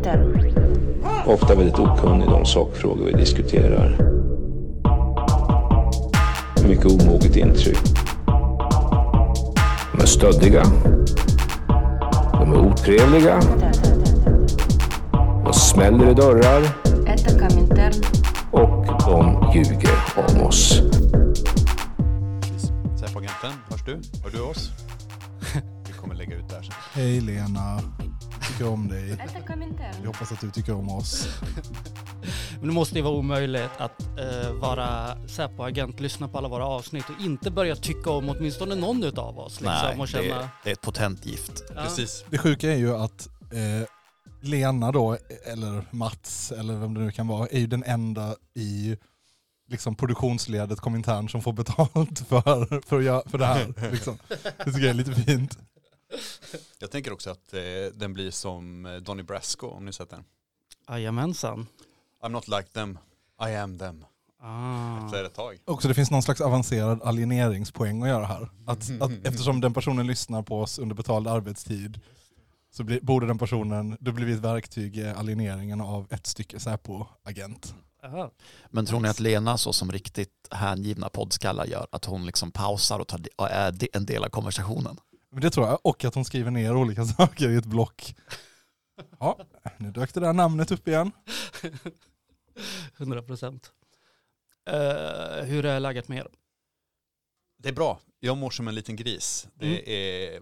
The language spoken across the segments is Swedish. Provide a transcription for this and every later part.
synpunkter. Ofta väldigt okunnig om sakfrågor vi diskuterar. Mycket omoget intryck. De är stöddiga. De är otrevliga. De smäller i dörrar. Och de ljuger om oss. Säpoagenten, hörs du? Hör du oss? Vi kommer lägga ut det här sen. Hej Lena tycker om dig. Vi hoppas att du tycker om oss. Men det måste ju vara omöjligt att eh, vara Säpo-agent, lyssna på alla våra avsnitt och inte börja tycka om åtminstone någon utav oss. Liksom, Nej, och känna... det, är, det är ett potent gift. Ja. Precis. Det sjuka är ju att eh, Lena då, eller Mats, eller vem det nu kan vara, är ju den enda i liksom produktionsledet Komintern som får betalt för, för, jag, för det här. Liksom. Det tycker jag är lite fint. Jag tänker också att eh, den blir som eh, Donny Brasco om ni sett den. Jajamensan. I'm not like them, I am them. Ah. Efter ett tag. Också det finns någon slags avancerad alieneringspoäng att göra här. Att, att eftersom den personen lyssnar på oss under betald arbetstid så blir, borde den personen, det blir ett verktyg i alieneringen av ett stycke Säpo-agent. Aha. Men tror ni att Lena, så som riktigt hängivna poddskallar gör, att hon liksom pausar och, tar, är en del av konversationen? Men Det tror jag, och att hon skriver ner olika saker i ett block. Ja, nu dök det där namnet upp igen. 100 procent. Eh, hur är läget med er? Det är bra. Jag mår som en liten gris. Det Mm. är...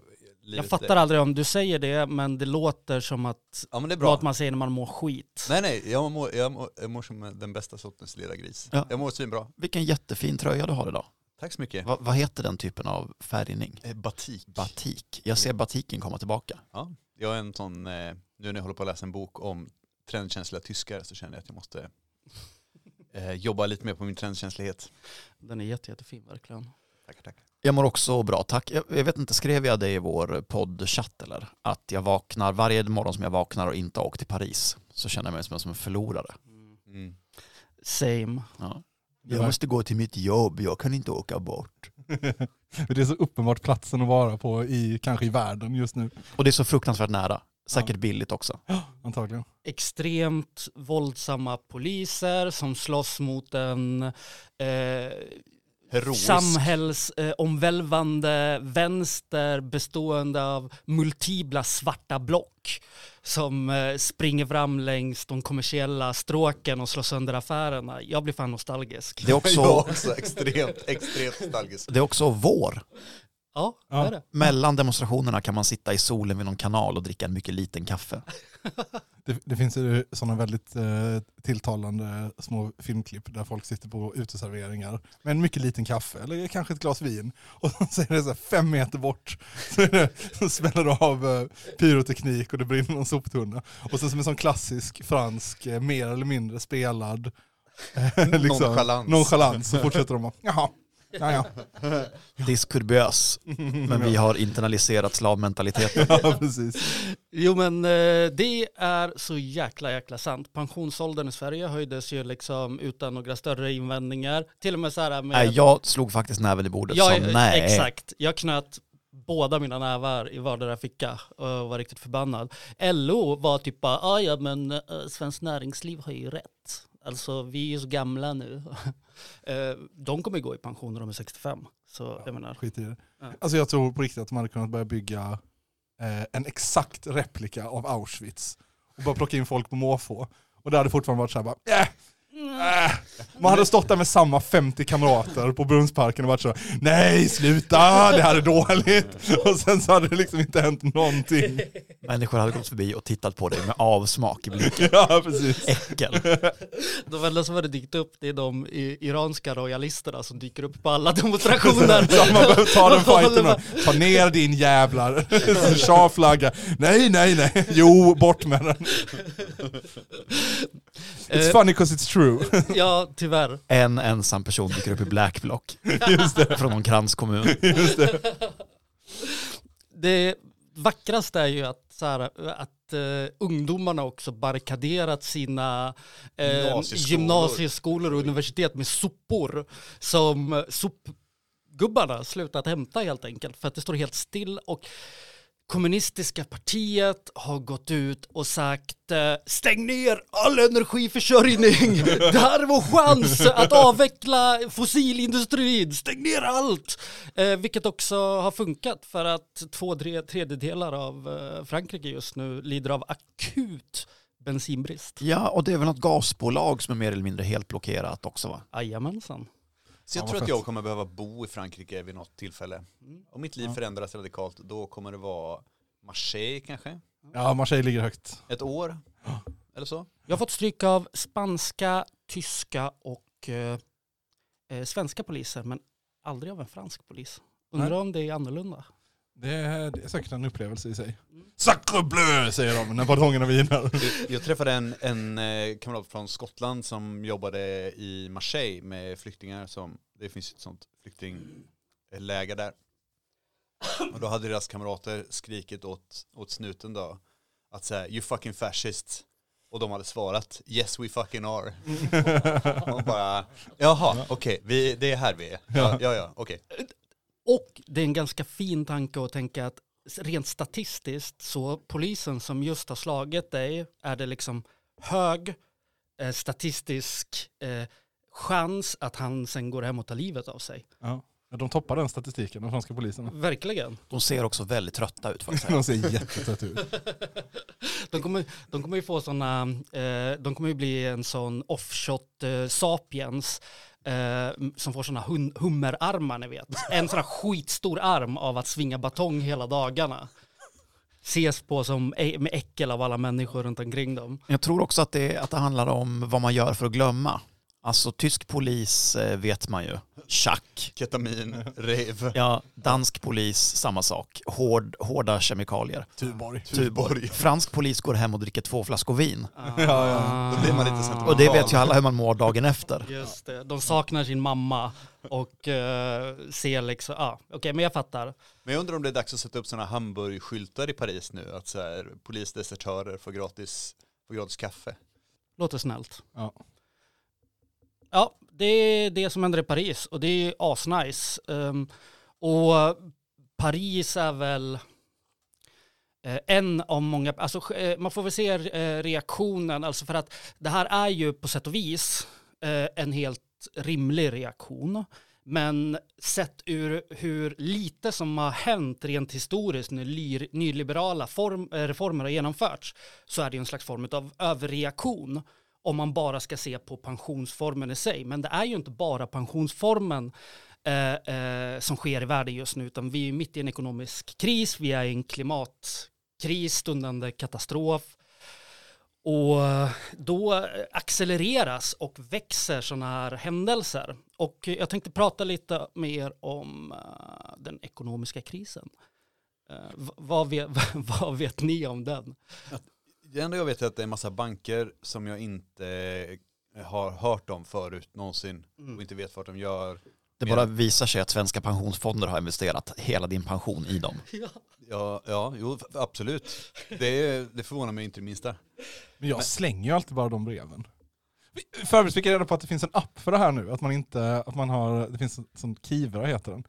Jag fattar är, aldrig om du säger det, men det låter som att Ja men det är bra. vad man säger när man mår skit. Nej nej, jag mår, jag, mår, jag mår som den bästa sortens lilla gris. Ja. Jag mår svinbra. Vilken jättefin tröja du har idag. Tack så mycket. Va, vad heter den typen av färgning? Eh, Batik. Batik. Jag ser batiken komma tillbaka. Ja, jag är en sån, eh, nu när jag håller på att läsa en bok om trendkänsliga tyskar så känner jag att jag måste eh, jobba lite mer på min trendkänslighet. Den är jätte, jättefin verkligen. Tackar, tackar. Jag mår också bra, tack. Jag, jag vet inte, skrev jag det i vår poddchatt eller? Att jag vaknar, varje morgon som jag vaknar och inte har åkt till Paris så känner jag mig som, som en förlorare. Mm. Same. Ja. Jag måste gå till mitt jobb, jag kan inte åka bort. Det är så uppenbart platsen att vara på i, kanske i världen just nu, Och det är så fruktansvärt nära. Säkert billigt också. antagligen. Extremt våldsamma poliser som slåss mot en eh, Heroisk. samhällsomvälvande vänster bestående av multipla svarta block som eh, springer fram längs de kommersiella stråken och slår sönder affärerna. Jag blir fan nostalgisk. Det är också, också extremt, extremt nostalgisk. det är också vår. Ja, det är det. Mellan demonstrationerna kan man sitta i solen vid någon kanal och dricka en mycket liten kaffe. Det, det finns ju sådana väldigt eh, tilltalande små filmklipp där folk sitter på uteserveringar med en mycket liten kaffe eller kanske ett glas vin. Och så är det så här fem meter bort så, är det, så smäller det av eh, pyroteknik och det brinner någon soptunna. Och sen som en sån klassisk fransk, eh, mer eller mindre spelad eh, Nonchalans. nonchalans så fortsätter de att jaha, ja, ja. Diskurbös. Men vi har internaliserat slavmentaliteten. ja precis. Jo men eh, det är så jäkla jäkla sant. Pensionsåldern i Sverige höjdes ju liksom utan några större invändningar. Till och med så här med... Nej, jag slog faktiskt näven i bordet Ja, sa nej. Exakt. Jag knöt båda mina nävar i vardera ficka och var riktigt förbannad. LO var typ bara, ah, ja men uh, Svenskt Näringsliv har ju rätt. Alltså vi är ju så gamla nu. Eh, de kommer gå i pension när de är 65. Så jag menar, Skit i det. Ja. Alltså jag tror på riktigt att man hade kunnat börja bygga eh, en exakt replika av Auschwitz och bara plocka in folk på måfå. Och det hade fortfarande varit så här bara, äh, äh. Man hade stått där med samma 50 kamrater på Brunnsparken och varit så nej sluta, det här är dåligt. Och sen så hade det liksom inte hänt någonting. Människor hade gått förbi och tittat på dig med avsmak i blicken. Ja precis. Äckel. de enda som hade dykt upp det är de iranska royalisterna som dyker upp på alla demonstrationer. Så man behöver ta den fighten och ta ner din jävlar. Shah-flagga. Nej, nej, nej. Jo, bort med den. It's Eh, funny because it's true. Ja, tyvärr. En ensam person dyker upp i Black Block Just det. från någon kranskommun. Just det. Det vackraste är ju att, så här, att eh, ungdomarna också barrikaderat sina eh, Gymnasieskolor. gymnasieskolor och universitet med sopor som sopgubbarna slutat hämta helt enkelt för att det står helt still och kommunistiska partiet har gått ut och sagt eh, stäng ner all energiförsörjning. Det här är vår chans att avveckla fossilindustrin. Stäng ner allt. Eh, vilket också har funkat för att två tre, tredjedelar av eh, Frankrike just nu lider av akut bensinbrist. Ja, och det är väl något gasbolag som är mer eller mindre helt blockerat också va? Jajamensan. Så jag Ja, tror att fett. jag kommer behöva bo i Frankrike vid något tillfälle. Mm. Om mitt liv Ja. förändras radikalt, då kommer det vara Marseille kanske? Ja, Marseille ligger högt. Ett år? Eller så? Jag har fått stryk av spanska, tyska och eh, eh, svenska poliser men aldrig av en fransk polis. Undrar Nej. om det är annorlunda. Det är, det är säkert en upplevelse i sig. Mm. Sacre bleu säger de när batongerna viner. Jag, jag träffade en, en eh, kamrat från Skottland som jobbade i Marseille med flyktingar som, det finns ett sånt flyktingläger där. Och då hade deras kamrater skrikit åt, åt snuten då att säga you fucking fascist. Och de hade svarat yes we fucking are. Och bara jaha okej vi det är här vi är. Ja ja, ja okej. Och det är en ganska fin tanke att tänka att rent statistiskt så polisen som just har slagit dig är det liksom hög eh, statistisk eh, chans att han sen går hem och tar livet av sig. Ja. De toppar den statistiken, de franska poliserna. Verkligen. De ser också väldigt trötta ut. De ser jättetrött ut. De kommer, de kommer ju få sådana, eh, de kommer ju bli en sån offshot eh, sapiens eh, som får sådana hum, hummerarmar ni vet. En sån här skitstor arm av att svinga batong hela dagarna. Ses på som med äckel av alla människor runt omkring dem. Jag tror också att det, att det handlar om vad man gör för att glömma. Alltså tysk polis eh, vet man ju. Tjack. Ketamin, rave. Ja, dansk polis, samma sak. Hård, hårda kemikalier. Tuborg. Tuborg. Fransk polis går hem och dricker två flaskor vin. Ja, ja. Då blir man lite sentimental. Och det vet ju alla hur man mår dagen efter. Just det, de saknar sin mamma och eh, ser liksom, ja ah, okej men jag fattar. Men jag undrar om det är dags att sätta upp sådana hamburgskyltar i Paris nu. Att så här, polisdesertörer får gratis, får gratis kaffe. Låter snällt. Ja. Ja, det är det som händer i Paris och det är asnice. Um, och Paris är väl eh, en av många, alltså eh, man får väl se eh, reaktionen, alltså för att det här är ju på sätt och vis en helt rimlig reaktion. Men sett ur hur lite som har hänt rent historiskt när nyliberala form, reformer har genomförts så är det ju en slags form av överreaktion om man bara ska se på pensionsformen i sig. Men det är ju inte bara pensionsformen eh, eh, som sker i världen just nu, utan vi är mitt i en ekonomisk kris, vi är i en klimatkris, stundande katastrof. Och då accelereras och växer sådana här händelser. Och jag tänkte prata lite mer om uh, den ekonomiska krisen. Uh, vad, vet, vad vet ni om den? Det enda jag vet är att det är en massa banker som jag inte eh, har hört om förut någonsin Mm. och inte vet vad de gör. Det bara visar sig att svenska pensionsfonder har investerat hela din pension i dem. Ja, ja jo, absolut. Det, det förvånar mig inte det minsta. Men jag slänger ju alltid bara de breven. För övrigt fick jag reda på att det finns en app för det här nu. Att man inte, att man har, det finns en sån Kivra heter den.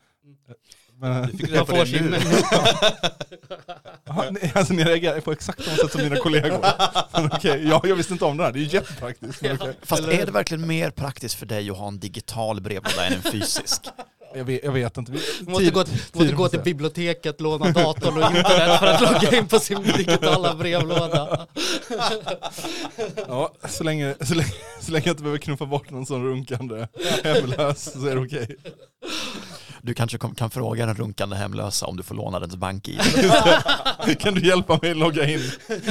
Men, Du fick reda Jag på får det sin nu. Aha, alltså ni reagerar på exakt samma sätt som mina kollegor. Men okej, ja, jag visste inte om det här, det är ju jättepraktiskt. Men okej. Fast är det verkligen mer praktiskt för dig att ha en digital brevlåda än en fysisk? jag, vet, jag vet inte. Vi- Du måste tid- gå, måste tid gå måste till jag. biblioteket, låna datorn och internet för att logga in på sin digitala brevlåda. Ja, så länge, så, länge, så länge jag inte behöver knuffa bort någon sån runkande hemlös så är det okej. Du kanske kan fråga den runkande hemlösa om du får låna dens bank-id. Kan du hjälpa mig att logga in?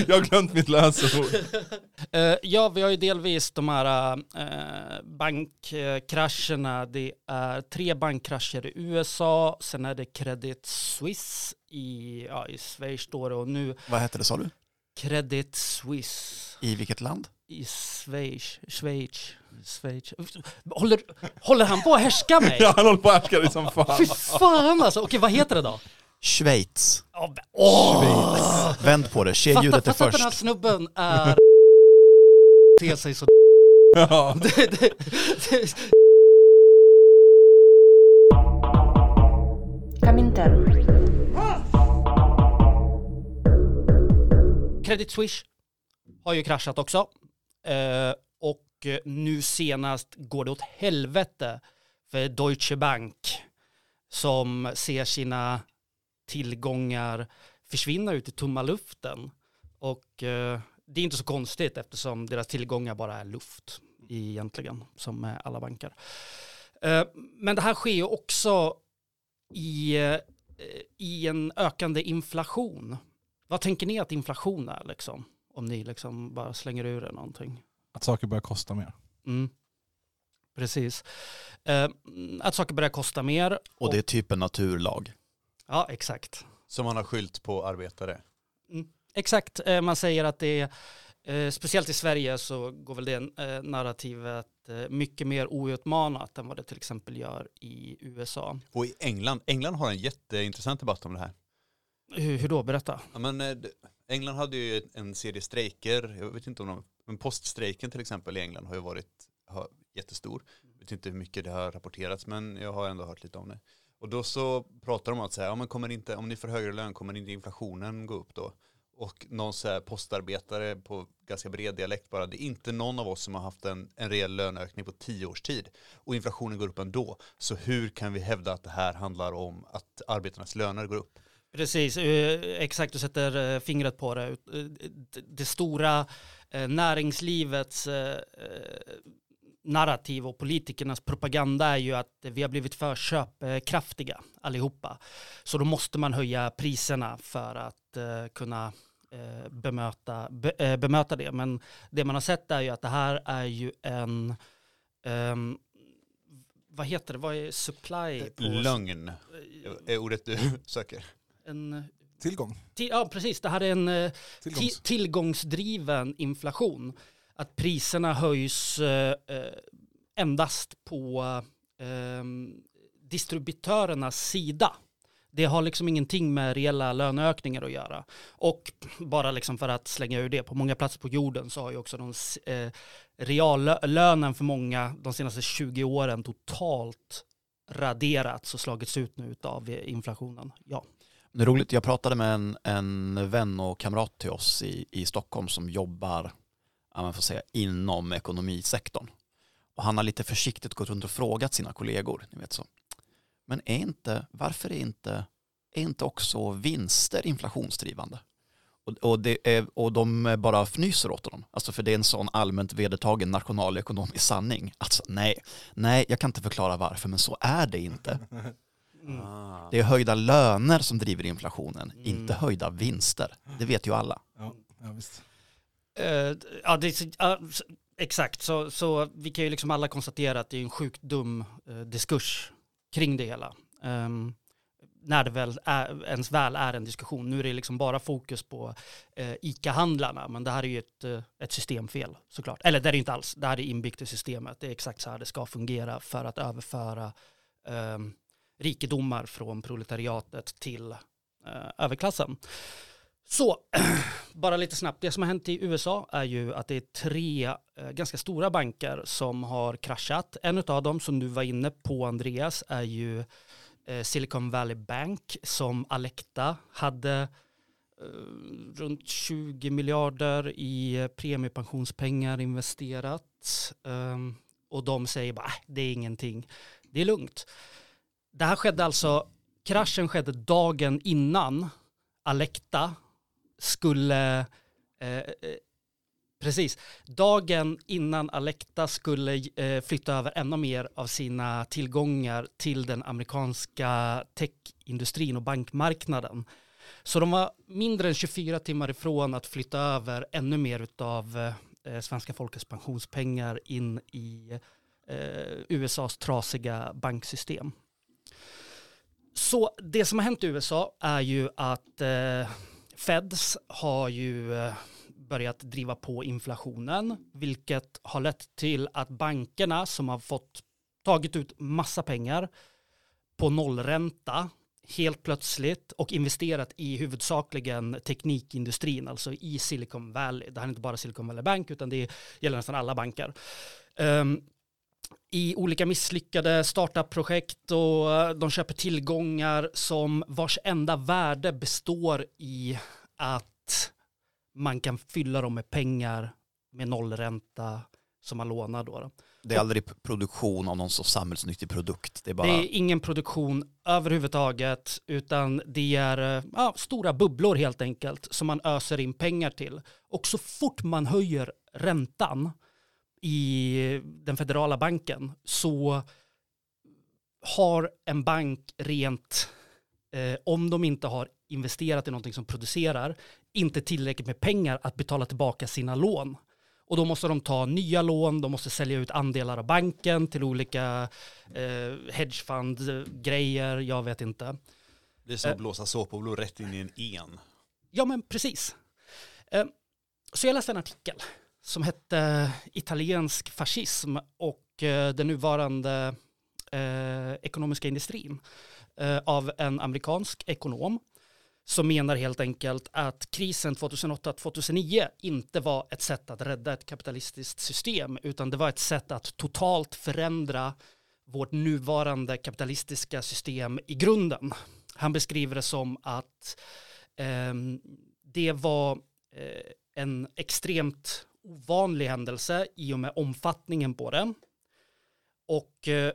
Jag har glömt mitt lösenord. Eh, ja, vi har ju delvis de här uh, bankkrascherna. Det är tre bankkrascher i USA, sen är det Credit Suisse i, ja, i Schweiz står det och nu Vad hette det sa du? Credit Suisse I vilket land? i Schweiz. Schweiz. Schweiz. Håller, håller han på att härska mig? Ja, han håller på att härska dig som fan. Fy fan alltså. Okej, vad heter det då? Schweiz. Oh, åh! Vänd på det, se Fatta, ljudet är fatta att den här först. snubben är... Ter sig så... Ja. Credit Suisse har ju kraschat också. Eh, Eh, nu senast går det åt helvete för Deutsche Bank som ser sina tillgångar försvinna ut i tomma luften. Och eh, det är inte så konstigt eftersom deras tillgångar bara är luft egentligen, som med alla banker. Eh, men det här sker ju också i, eh, i en ökande inflation. Vad tänker ni att inflation är liksom? Om ni liksom bara slänger ur er någonting. Att saker börjar kosta mer. Mm. Precis. Eh, att saker börjar kosta mer. Och det är typ en naturlag. Ja, exakt. Som man har skylt på arbetare. Exakt, eh, man säger att det är, eh, speciellt i Sverige så går väl det eh, narrativet eh, mycket mer outmanat än vad det till exempel gör i USA. Och i England, England har en jätteintressant debatt om det här. Hur, hur då? Berätta. Ja, men, eh, England hade ju en serie strejker, jag vet inte om de, men poststrejken till exempel i England har ju varit jättestor. Jag vet inte hur mycket det har rapporterats men jag har ändå hört lite om det. Och då så pratar de om att säga, ja, men kommer inte, om ni får högre lön kommer inte inflationen gå upp då? Och någon så här postarbetare på ganska bred dialekt bara, det är inte någon av oss som har haft en, en reell löneökning på tio års tid. Och inflationen går upp ändå. Så hur kan vi hävda att det här handlar om att arbetarnas löner går upp? Precis, eh, exakt du sätter eh, fingret på det. Eh, det- stora näringslivets eh, eh, narrativ och politikernas propaganda är ju att vi har blivit för köpkraftiga allihopa. Så då måste man höja priserna för att eh, kunna eh, bemöta, be, eh, bemöta det. Men det man har sett är ju att det här är ju en ehm, vad heter det, vad är supply? På, Lögn är ordet du söker. en, Tillgång. Ti- Ja, precis. Det här är en eh, Tillgångs. ti- tillgångsdriven inflation. Att priserna höjs eh, eh, endast på eh, distributörernas sida. Det har liksom ingenting med reella löneökningar att göra. Och bara liksom för att slänga ur det, på många platser på jorden så har ju också de eh, reallönen för många de senaste 20 åren totalt raderats och slagits ut nu av inflationen. Ja. Det är roligt, jag pratade med en, en vän och kamrat till oss i, i Stockholm som jobbar ja, man får säga, inom ekonomisektorn. Och han har lite försiktigt gått runt och frågat sina kollegor. Ni vet så. Men är inte, varför är inte, är inte också vinster inflationsdrivande? Och, och, det är, och de bara fnyser åt honom. Alltså för det är en sån allmänt vedertagen nationalekonomisk sanning. Alltså nej, nej, jag kan inte förklara varför, men så är det inte. Mm. Ah. Det är höjda löner som driver inflationen, Mm. inte höjda vinster. Det vet ju alla. Ja, ja, visst. Eh, ja, det, s- exakt, så, så vi kan ju liksom alla konstatera att det är en sjukt dum eh, diskurs kring det hela. Ehm, när det väl är, ens väl är en diskussion. Nu är det liksom bara fokus på eh, ICA-handlarna, men det här är ju ett, eh, ett systemfel såklart. Eller det är det inte alls, det här är inbyggt i systemet. Det är exakt så här det ska fungera för att överföra ehm, rikedomar från proletariatet till eh, överklassen. Så, bara lite snabbt. Det som har hänt i USA är ju att det är tre eh, ganska stora banker som har kraschat. En av dem som du var inne på Andreas är ju eh, Silicon Valley Bank som Alecta hade eh, runt 20 miljarder i eh, premiepensionspengar investerat. Ehm, och de säger bara, äh, det är ingenting, det är lugnt. Det här skedde alltså, kraschen skedde dagen innan Alecta skulle, eh, eh, precis, dagen innan Alecta skulle eh, flytta över ännu mer av sina tillgångar till den amerikanska techindustrin och bankmarknaden. Så de var mindre än 24 timmar ifrån att flytta över ännu mer av eh, eh, svenska folkets pensionspengar in i eh, USAs trasiga banksystem. Så det som har hänt i USA är ju att eh, Feds har ju eh, börjat driva på inflationen, vilket har lett till att bankerna som har fått tagit ut massa pengar på nollränta helt plötsligt och investerat i huvudsakligen teknikindustrin, alltså i Silicon Valley. Det här är inte bara Silicon Valley Bank utan det gäller nästan alla banker. Um, ehm, i olika misslyckade startup-projekt och eh, de köper tillgångar som vars enda värde består i att man kan fylla dem med pengar med nollränta som man lånar då. Det är aldrig produktion av någon så samhällsnyttig produkt. Det är bara... Det är ingen produktion överhuvudtaget utan det är eh, ja, stora bubblor helt enkelt som man öser in pengar till. Och så fort man höjer räntan i den federala banken så har en bank rent, eh, om de inte har investerat i någonting som producerar, inte tillräckligt med pengar att betala tillbaka sina lån. Och då måste de ta nya lån, de måste sälja ut andelar av banken till olika eh, hedgefund-grejer, jag vet inte. Det är som att Eh. blåsa såpbubblor rätt in i en en. Ja, men precis. Eh, Så jag läste en artikel som hette Italiensk fascism och eh, den nuvarande eh, ekonomiska industrin eh, av en amerikansk ekonom som menar helt enkelt att krisen 2008-2009 inte var ett sätt att rädda ett kapitalistiskt system utan det var ett sätt att totalt förändra vårt nuvarande kapitalistiska system i grunden. Han beskriver det som att eh, det var eh, en extremt ovanlig händelse i och med omfattningen på den. Och eh, eh,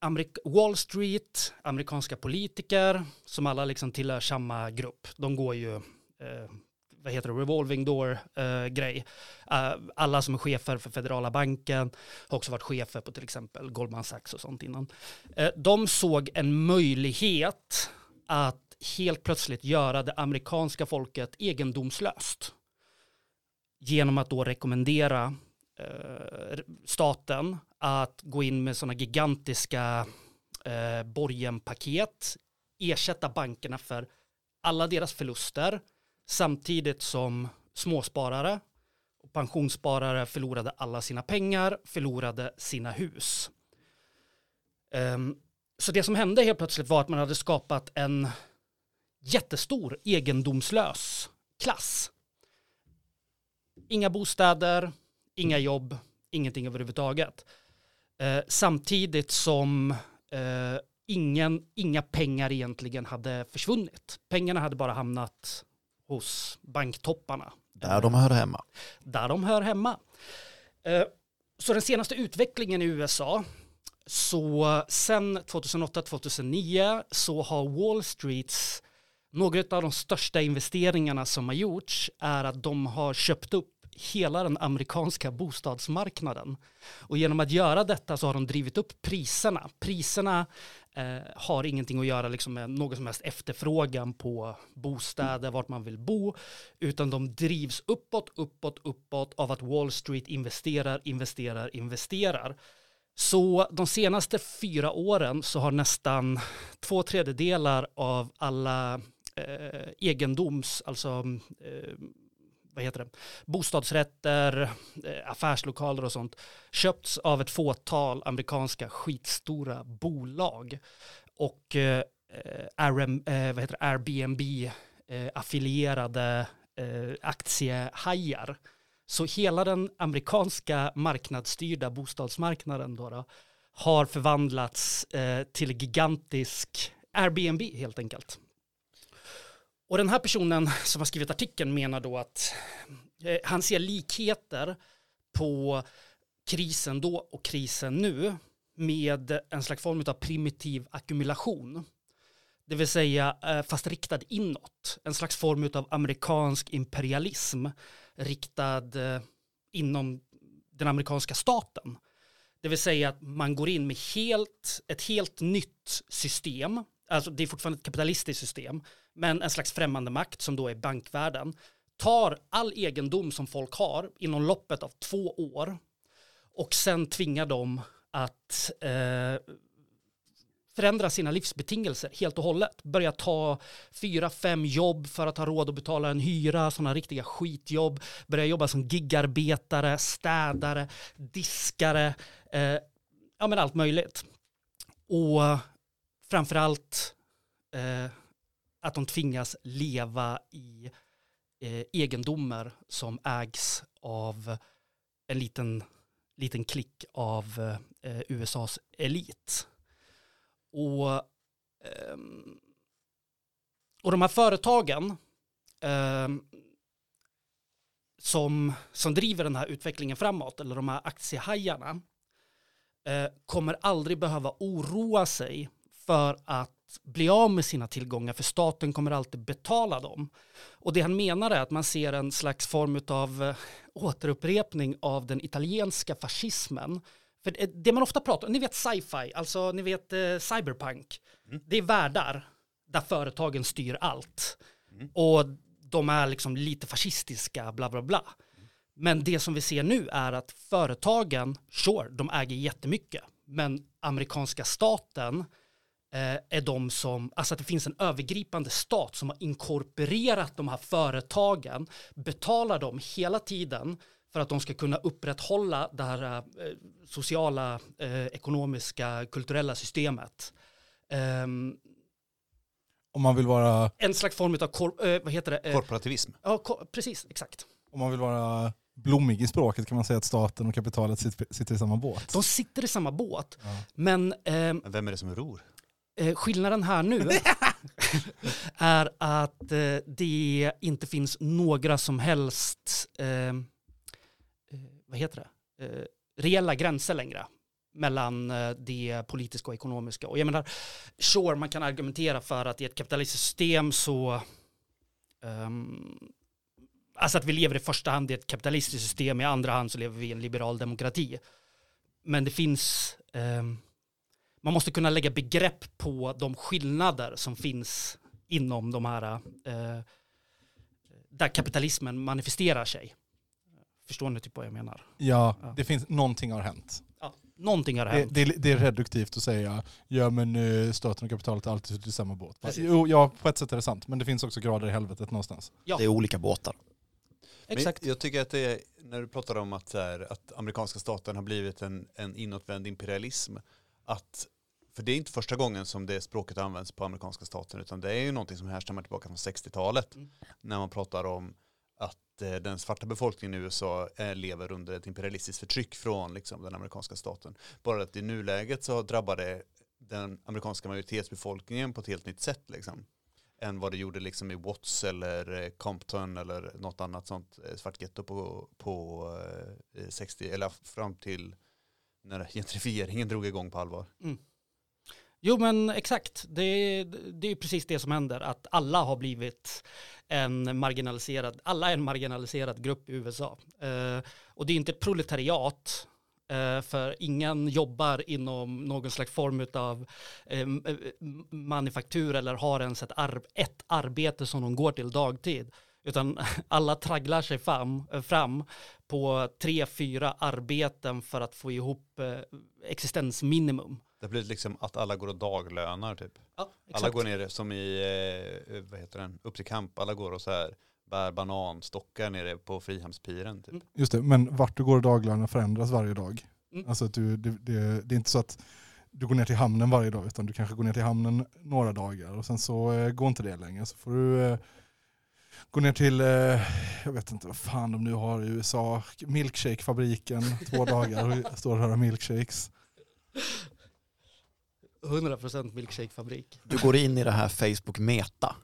Amerik- Wall Street, amerikanska politiker som alla liksom tillhör samma grupp. De går ju, eh, vad heter det, revolving door eh, grej. Eh, alla som är chefer för federala banken har också varit chefer på till exempel Goldman Sachs och sånt innan. Eh, de såg en möjlighet att helt plötsligt göra det amerikanska folket egendomslöst. Genom att då rekommendera eh, staten att gå in med sådana gigantiska eh, borgenpaket, ersätta bankerna för alla deras förluster, samtidigt som småsparare och pensionssparare förlorade alla sina pengar, förlorade sina hus. Um, så det som hände helt plötsligt var att man hade skapat en jättestor egendomslös klass. Inga bostäder, inga jobb, ingenting överhuvudtaget. Eh, samtidigt som eh, ingen, inga pengar egentligen hade försvunnit. Pengarna hade bara hamnat hos banktopparna. Där de hör hemma. Där de hör hemma. Eh, så den senaste utvecklingen i USA, så sen 2008-2009 så har Wall Streets, några av de största investeringarna som har gjorts är att de har köpt upp hela den amerikanska bostadsmarknaden. Och genom att göra detta så har de drivit upp priserna. Priserna eh, har ingenting att göra liksom med någon som helst efterfrågan på bostäder, vart man vill bo, utan de drivs uppåt, uppåt, uppåt av att Wall Street investerar, investerar, investerar. Så de senaste fyra åren så har nästan två tredjedelar av alla eh, egendoms, alltså eh, vad heter det, bostadsrätter, eh, affärslokaler och sånt köpts av ett fåtal amerikanska skitstora bolag. Och eh, eh RM, eh, vad heter det, Airbnb eh, affilierade eh, aktiehajar. Så hela den amerikanska marknadsstyrda bostadsmarknaden då, då har förvandlats eh, till gigantisk Airbnb helt enkelt. Och den här personen som har skrivit artikeln menar då att eh, han ser likheter på krisen då och krisen nu med en slags form av primitiv ackumulation. Det vill säga eh, fast riktad inåt. En slags form av amerikansk imperialism riktad eh, inom den amerikanska staten. Det vill säga att man går in med helt, ett helt nytt system. Alltså det är fortfarande ett kapitalistiskt system. Men en slags främmande makt som då är bankvärlden tar all egendom som folk har inom loppet av två år och sen tvingar dem att eh, förändra sina livsbetingelser helt och hållet. Börja ta fyra, fem jobb för att ha råd att betala en hyra, sådana riktiga skitjobb. Börja jobba som gigarbetare, städare, diskare, eh, ja men allt möjligt. Och framförallt eh, att de tvingas leva i eh, egendomar som ägs av en liten, liten klick av eh, USAs elit. Och, ehm, och de här företagen, ehm, som, som driver den här utvecklingen framåt, eller de här aktiehajarna, eh, kommer aldrig behöva oroa sig för att bli av med sina tillgångar, för staten kommer alltid betala dem. Och det han menar är att man ser en slags form av eh, återupprepning av den italienska fascismen. För det, man ofta pratar om, ni vet sci-fi, alltså ni vet eh, cyberpunk, det är världar där företagen styr allt. Och de är liksom lite fascistiska, bla bla bla. Men det som vi ser nu är att företagen, sure, de äger jättemycket, men amerikanska staten är de som, alltså att det finns en övergripande stat som har inkorporerat de här företagen, betalar dem hela tiden för att de ska kunna upprätthålla det här eh, sociala, eh, ekonomiska, kulturella systemet. Ehm, Om man vill vara, en slags form av, kor- eh, vad heter det? Eh, Korporativism. ja, ko- precis, exakt. om man vill vara blommig i språket kan man säga att staten och kapitalet sitter, sitter i samma båt. De sitter i samma båt, Ja. men ehm, Men vem är det som ror? Eh, skillnaden här nu är att eh, det inte finns några som helst, eh, eh, vad heter det, eh, reella gränser längre mellan eh, det politiska och ekonomiska. Och jag menar, sure, man kan argumentera för att i ett kapitalistiskt system så, ehm, alltså att vi lever i första hand i ett kapitalistiskt system, i andra hand så lever vi i en liberal demokrati. Men det finns, ehm, man måste kunna lägga begrepp på de skillnader som finns inom de här, eh, där kapitalismen manifesterar sig. Förstår ni typ vad jag menar? Ja, Ja. det finns, någonting har hänt. Ja, någonting har Det, hänt. det, det är reduktivt att säga, ja men eh, staten och kapitalet har alltid i samma båt. Precis. Jo, ja, på ett sätt är det sant, men det finns också grader i helvetet någonstans. Ja. Det är olika båtar. Exakt. Men jag tycker att det är, när du pratar om att, här, att amerikanska staten har blivit en, en inåtvänd imperialism, att, för det är inte första gången som det språket används på amerikanska staten, utan det är ju någonting som härstammar tillbaka från 60-talet, Mm. när man pratar om att eh, den svarta befolkningen i USA eh, lever under ett imperialistiskt förtryck från liksom, den amerikanska staten. Bara att i nuläget så drabbar det den amerikanska majoritetsbefolkningen på ett helt nytt sätt. Liksom än vad det gjorde liksom i Watts eller eh, Compton eller något annat sånt eh, svart getto på, på eh, 60 eller fram till när gentrifieringen drog igång på allvar. Mm. Jo men exakt, det, det är ju precis det som händer, att alla har blivit en marginaliserad, alla är en marginaliserad grupp i USA. Eh, och det är inte ett proletariat, eh, för ingen jobbar inom någon slags form av eh, eh manufaktur eller har ens ett, ar- ett arbete som de går till dagtid. Utan alla tragglar sig fram, eh, fram på tre, fyra arbeten för att få ihop eh, existensminimum. Det blir liksom att alla går och daglönar typ. Ja, Alla går ner som i, eh, vad heter den, upp till kamp, alla går och så här bär bananstockar nere på Frihamnspiren typ. Mm. Just det, men vart du går och daglönerna förändras varje dag. Mm. Alltså att du, det, det, det är inte så att du går ner till hamnen varje dag, utan du kanske går ner till hamnen några dagar och sen så eh, går inte det längre. Så får du eh, gå ner till, eh, jag vet inte vad fan de nu har i USA, milkshakefabriken två dagar och står och höra milkshakes. 100% milkshakefabrik. Du går in i det här Facebook Meta.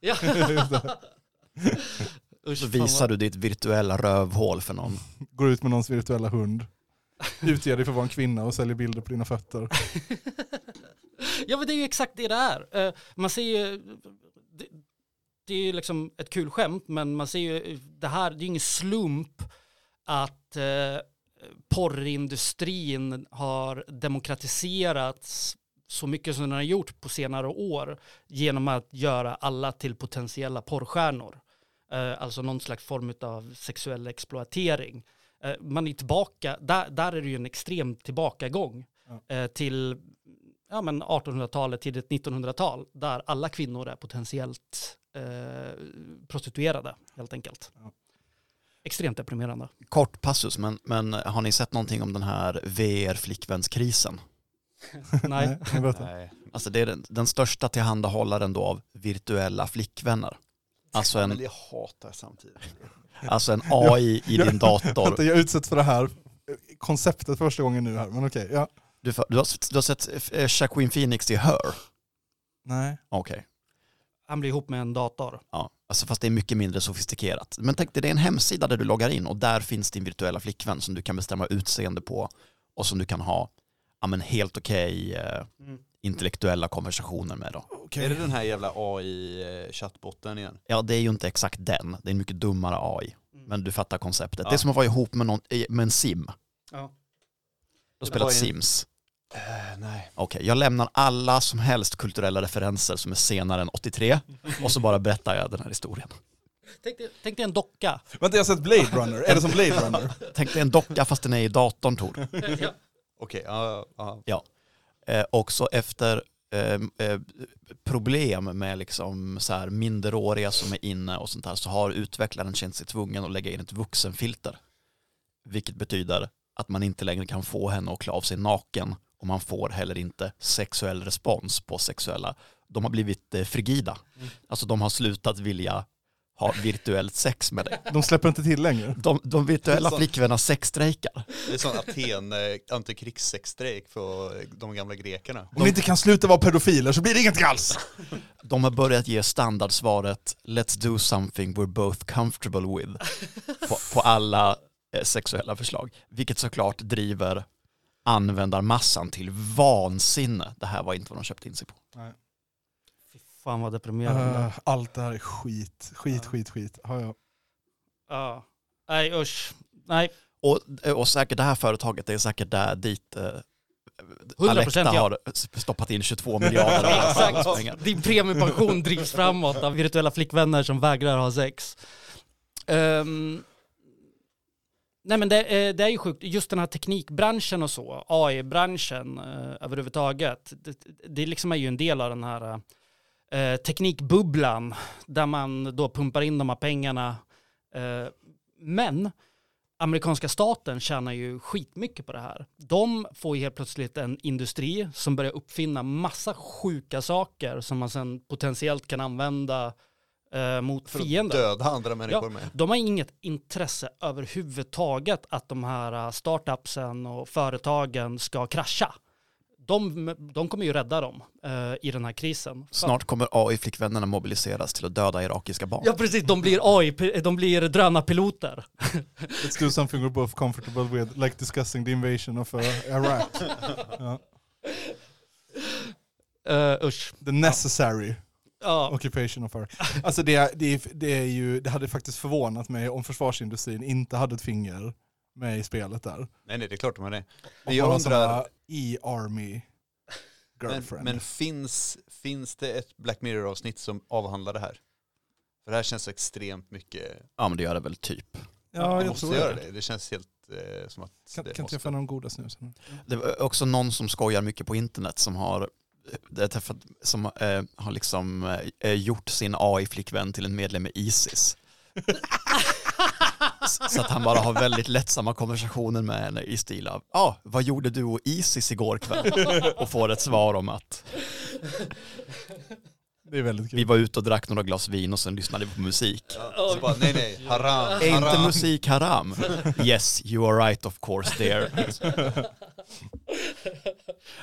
Ja. Usch, Så visar du ditt virtuella rövhål för någon. Går ut med någons virtuella hund, utger dig för att vara en kvinna och säljer bilder på dina fötter. Ja men det är ju exakt det det är. Eh, Man ser ju, det, är ju liksom ett kul skämt men man ser ju det här, det är ju ingen slump att eh, porrindustrin har demokratiserats så mycket som den har gjort på senare år genom att göra alla till potentiella porrstjärnor. Eh, alltså någon slags form av sexuell exploatering. Eh, man är tillbaka, där, där är det ju en extrem tillbakagång eh, till ja, men 1800-talet, tidigt 1900-tal, där alla kvinnor är potentiellt eh, prostituerade helt enkelt. Ja. Extremt deprimerande. Kort passus, men, men har ni sett någonting om den här VR-flickvänskrisen? Nej. Nej. Alltså det är den, den största tillhandahållaren då av virtuella flickvänner. Alltså en, Men jag hatar samtidigt. alltså en AI i din dator. Vänta, jag utsätts för det här konceptet första gången nu här, men okej. ja. Du, du, har, du har sett eh, Jacqueline Phoenix i Her? Nej. Okej. Han blir ihop med en dator. Ja, alltså fast det är mycket mindre sofistikerat. Men tänk dig, det är en hemsida där du loggar in och där finns din virtuella flickvän som du kan bestämma utseende på och som du kan ha ja, men helt okej eh, Mm. intellektuella konversationer med. Då. Okej. Är det den här jävla AI-chattbotten igen? Ja, det är ju inte exakt den, det är en mycket dummare AI. Mm. Men du fattar konceptet. Ja. Det är som att vara ihop med, någon, eh, med en sim. Ja. Du har Det spelat Sims. Eh, nej. Okej, jag lämnar alla som helst kulturella referenser som är senare än 83 och så bara berättar jag den här historien. Tänk, dig, tänk dig en docka. Vänta jag har sett Blade Runner, är det som Blade Runner? Tänk dig en docka fast den är i datorn Tor. ja. Okej, ja, ja. Eh, också efter eh, eh, problem med liksom så här minderåriga som är inne och sånt här så har utvecklaren känt sig tvungen att lägga in ett vuxenfilter. Vilket betyder att man inte längre kan få henne att klä av sig naken och man får heller inte sexuell respons på sexuella. De har blivit eh, frigida. Alltså de har slutat vilja ha virtuellt sex med dig. De släpper inte till längre. De, de virtuella flickvännerna sexstrejkar. Det är sån Aten eh, antikrigssexstrejk för de gamla grekerna. Om ni inte kan sluta vara pedofiler så blir det inget alls. De har börjat ge standardsvaret “Let's do something we're both comfortable with” på, på alla eh, sexuella förslag. Vilket såklart driver användarmassan till vansinne. Det här var inte vad de köpte in sig på. Fy fan vad deprimerande. Uh, allt det här är skit, skit, Ja. skit, skit. Ja, ja. Ja. Nej usch. Nej, Och, och säkert det här företaget, det är säkert där dit eh, 100% Alecta ja. har stoppat in 22 miljarder Exakt. Din premiepension drivs framåt av virtuella flickvänner som vägrar ha sex. Ehm, nej men det, eh, det är ju sjukt, just den här teknikbranschen och så, AI-branschen eh, överhuvudtaget, det, det liksom är ju en del av den här eh, teknikbubblan där man då pumpar in de här pengarna. Eh, men amerikanska staten tjänar ju skitmycket på det här. De får ju helt plötsligt en industri som börjar uppfinna massa sjuka saker som man sen potentiellt kan använda eh, mot För att fiender. döda andra människor med. De har inget intresse överhuvudtaget att de här eh, startupsen och företagen ska krascha. De, de kommer ju rädda dem eh, i den här krisen. Snart kommer AI-flickvännerna mobiliseras till att döda irakiska barn. Ja precis, de blir AI, de blir drönarpiloter. Let's do something we're both comfortable with, like discussing the invasion of uh, Iraq. Ja. Uh, usch. The necessary Ja. Occupation of Iraq. Alltså det, det, det, är ju, det hade faktiskt förvånat mig om försvarsindustrin inte hade ett finger med i spelet där. Nej, nej, det är klart de har det. Men jag undrar, E-army men, girlfriend. men finns, finns det ett Black Mirror-avsnitt som avhandlar det här? För det här känns så extremt mycket, Ja men det gör det väl typ. ja, det jag måste tror göra det. det. Det känns helt eh, som att Kan, det kan måste. få någon goda snusen? Det var också någon som skojar mycket på internet som har det är träffat, som eh, har liksom eh, gjort sin AI-flickvän till en medlem i Isis. Så- att han bara har väldigt lättsamma konversationer med henne i stil av ja, ah, vad gjorde du och Isis igår kväll? Och får ett svar om att Det är väldigt kul. vi var ute och drack några glas vin och sen lyssnade vi på musik. Ja, så bara, nej, nej, haram, Är inte haram. musik haram? Yes, you are right of course there.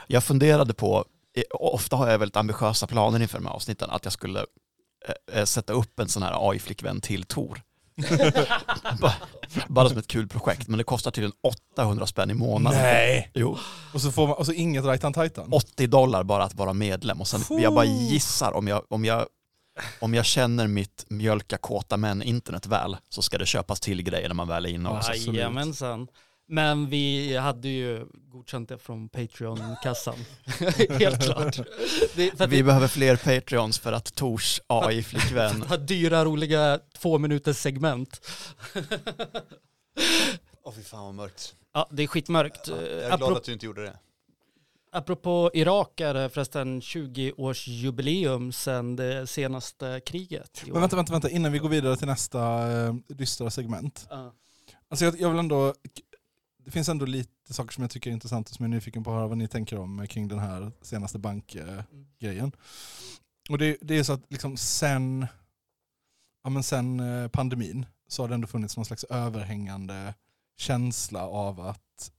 Jag funderade på, eh, ofta har jag väldigt ambitiösa planer inför de här avsnitten, att jag skulle eh, eh, sätta upp en sån här AI-flickvän till Tor. bara, bara som ett kul projekt, men det kostar tydligen 800 spänn i månaden. Nej! Jo, Och så får man, och så inget right on titan. 80 dollar bara att vara medlem och sen, jag bara gissar om jag, om jag om jag känner mitt mjölka kåta män internet väl så ska det köpas till grejer när man väl är inne också. absolut. Jajamensan. Men vi hade ju godkänt det från Patreon-kassan. Helt klart. Det, Vi vi behöver fler Patreons för att Tors AI-flickvän har dyra, roliga två minuters segment. Åh fy fan vad mörkt. Ja, det är skitmörkt. Ja, jag är glad att du inte gjorde det. Apropå Irak är det förresten 20-årsjubileum sedan det senaste kriget. Men vänta, vänta, vänta, innan vi går vidare till nästa eh, dystra segment. Ja. Alltså jag, jag vill ändå, det finns ändå lite saker som jag tycker är intressant och som jag är nyfiken på att höra vad ni tänker om eh, kring den här senaste bankgrejen. Och det, det är så att liksom sen, ja men sen eh, pandemin så har det ändå funnits någon slags överhängande känsla av att,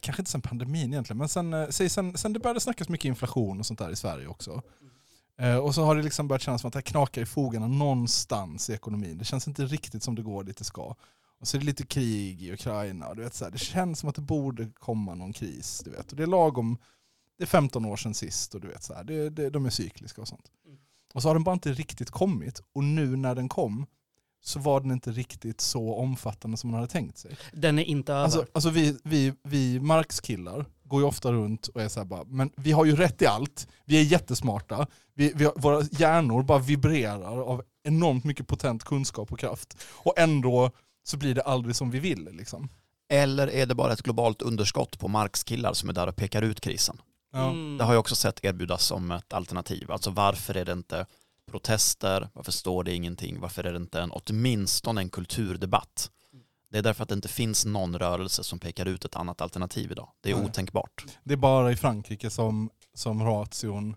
kanske inte sen pandemin egentligen, men sen, eh, säg sen, sen det började snackas mycket inflation och sånt där i Sverige också. Eh, och så har det liksom börjat kännas som att det knakar i fogarna någonstans i ekonomin. Det känns inte riktigt som det går dit det ska. Och så är det lite krig i Ukraina. och Du vet, så här, det känns som att det borde komma någon kris. Du vet. Och det är lagom, det är 15 år sedan sist och du vet, så här, det, det, de är cykliska och sånt. Mm. Och så har den bara inte riktigt kommit. Och nu när den kom så var den inte riktigt så omfattande som man hade tänkt sig. Den är inte över. Alltså, alltså vi, vi, vi Marx-killar går ju ofta runt och är så här bara, men vi har ju rätt i allt, vi är jättesmarta, vi, vi har, våra hjärnor bara vibrerar av enormt mycket potent kunskap och kraft. Och ändå så blir det aldrig som vi vill. Liksom. Eller är det bara ett globalt underskott på markskillar som är där och pekar ut krisen? Ja. Mm. Det har jag också sett erbjudas som ett alternativ. Alltså varför är det inte protester? Varför står det ingenting? Varför är det inte en, åtminstone en kulturdebatt? Det är därför att det inte finns någon rörelse som pekar ut ett annat alternativ idag. Det är Nej. otänkbart. Det är bara i Frankrike som, som ration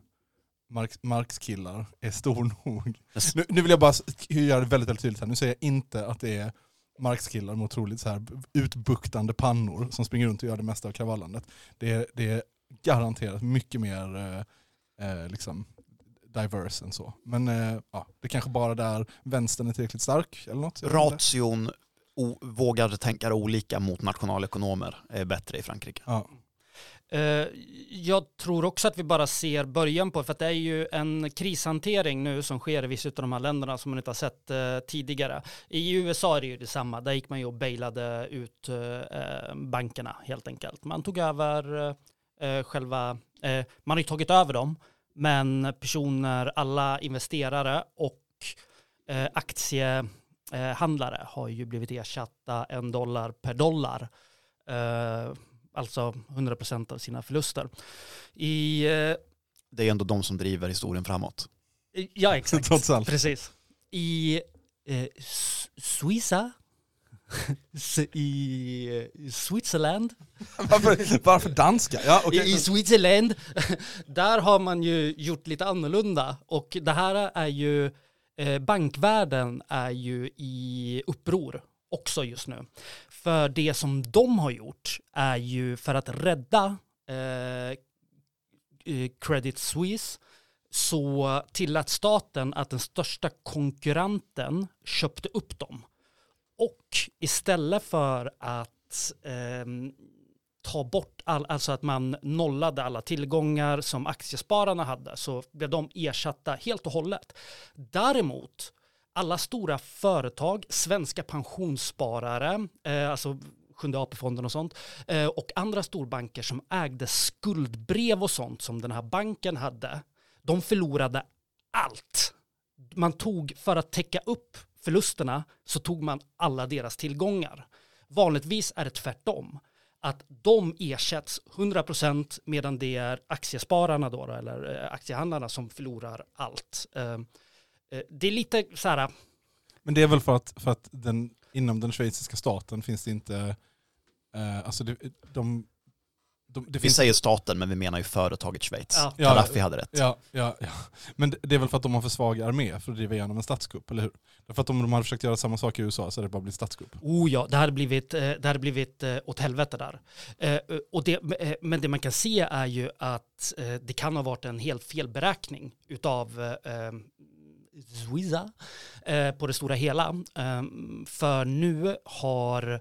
Marx, Marx-killar är stor nog. Yes. Nu, nu vill jag bara göra det väldigt, väldigt tydligt här. Nu säger jag inte att det är Marx-killar med otroligt så här utbuktande pannor som springer runt och gör det mesta av kravallandet. Det är, det är garanterat mycket mer eh, eh, liksom diverse än så. Men eh, ja, det är kanske bara där vänstern är tillräckligt stark eller något. Ration vågar tänka olika mot nationalekonomer är bättre i Frankrike. Ja. Eh, jag tror också att vi bara ser början på för att det är ju en krishantering nu som sker i vissa av de här länderna som man inte har sett eh, tidigare. I USA är det ju detsamma, där gick man ju och bailade ut eh, bankerna helt enkelt. Man tog över själva, man har ju tagit över dem, men personer, alla investerare och aktiehandlare har ju blivit ersatta en dollar per dollar. Eh, alltså 100% av sina förluster. I, eh, Det är ändå de som driver historien framåt. ja exakt, Trots allt. precis. I eh, Suiza, i eh, Switzerland, Varför, varför danska? Ja, okej. i, i Switzerland, där har man ju gjort lite annorlunda. Och det här är ju, eh, bankvärlden är ju i uppror också just nu. För det som de har gjort är ju för att rädda eh, eh Credit Suisse så tillät staten att den största konkurrenten köpte upp dem. Och istället för att eh, ta bort all, alltså att man nollade alla tillgångar som aktiespararna hade så blev de ersatta helt och hållet. Däremot alla stora företag, svenska pensionssparare, eh, alltså Sjunde AP-fonden och sånt, eh, och andra storbanker som ägde skuldbrev och sånt som den här banken hade, de förlorade allt. Man tog, för att täcka upp förlusterna, så tog man alla deras tillgångar. Vanligtvis är det tvärtom. Att de ersätts 100% medan det är aktiespararna då, eller eh, aktiehandlarna som förlorar allt. Eh, Eh, Det är lite så här, Men det är väl för att, för att den, inom den schweiziska staten finns det inte, eh, alltså det, de, de, det Vi finns säger staten men vi menar ju företaget Schweiz. Ja. Gaddafi hade rätt. Ja, ja, ja. Men det det är väl för att de har för svag armé för att driva igenom en statskupp, eller hur? Därför att om de hade försökt göra samma sak i USA så hade det bara blivit statskupp. oh ja, det hade blivit, eh, det hade blivit eh, åt helvete där. Och det, men det man kan se är ju att det kan ha varit en helt felberäkning utav Suiza eh, på det stora hela. Eh, för nu har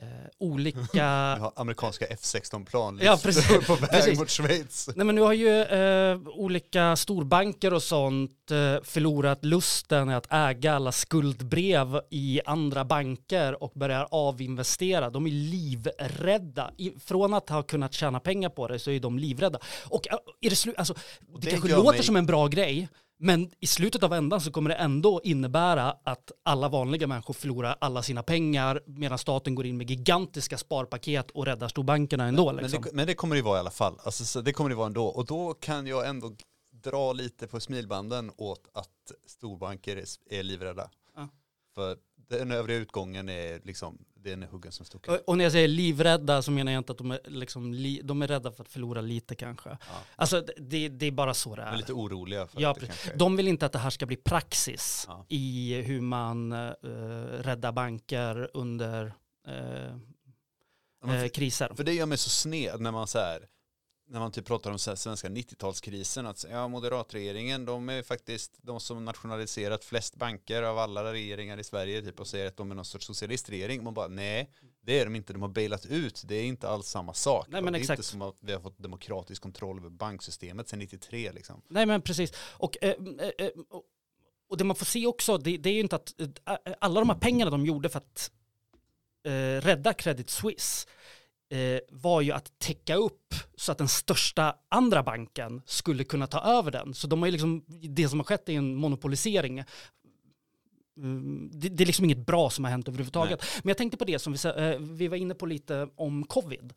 eh, olika har amerikanska F16-plan Ja, precis. på väg Precis. mot Schweiz. Nej men nu har ju eh, olika storbanker och sånt eh, förlorat lusten att äga alla skuldbrev i andra banker och börjar avinvestera. De är livrädda. I, från att ha kunnat tjäna pengar på det så är de livrädda. Och eh, är det slut, alltså, det, det kanske låter mig- som en bra grej, men i slutet av ändan så kommer det ändå innebära att alla vanliga människor förlorar alla sina pengar medan staten går in med gigantiska sparpaket och räddar storbankerna ändå. Men Liksom. det, men det kommer det vara i alla fall. Alltså, så det kommer det vara ändå. Och då kan jag ändå dra lite på smilbanden åt att storbanker är, är livrädda. Ja. För den övriga utgången är liksom, den är huggen som stucken. Och- Och när jag säger livrädda så menar jag inte att de är, liksom, li, de är rädda för att förlora lite kanske. Ja. Alltså det, det är bara så det De är är. lite oroliga för Ja, att det kanske De vill inte att det här ska bli praxis Ja. i hur man uh, räddar banker under eh, för, kriser. för det gör mig så sned när man så här, när man typ pratar om så svenska 90-talskrisen, att ja, moderatregeringen, de är faktiskt de som nationaliserat flest banker av alla regeringar i Sverige typ, och säger att de är någon sorts socialistregering. Man bara, nej, det är de inte, de har bailat ut, det är inte alls samma sak. Nej, men det är exakt. inte som att vi har fått demokratisk kontroll över banksystemet sedan 93 liksom. Nej men precis. Och, eh, eh, eh, och- och det man får se också, det, det är ju inte att eh, alla de här pengarna de gjorde för att eh, rädda Credit Suisse eh, var ju att täcka upp så att den största andra banken skulle kunna ta över den. Så de har ju liksom, det som har skett är en monopolisering. Mm, Det, det är liksom inget bra som har hänt överhuvudtaget. Men jag tänkte på det som vi, eh, vi var inne på lite om covid.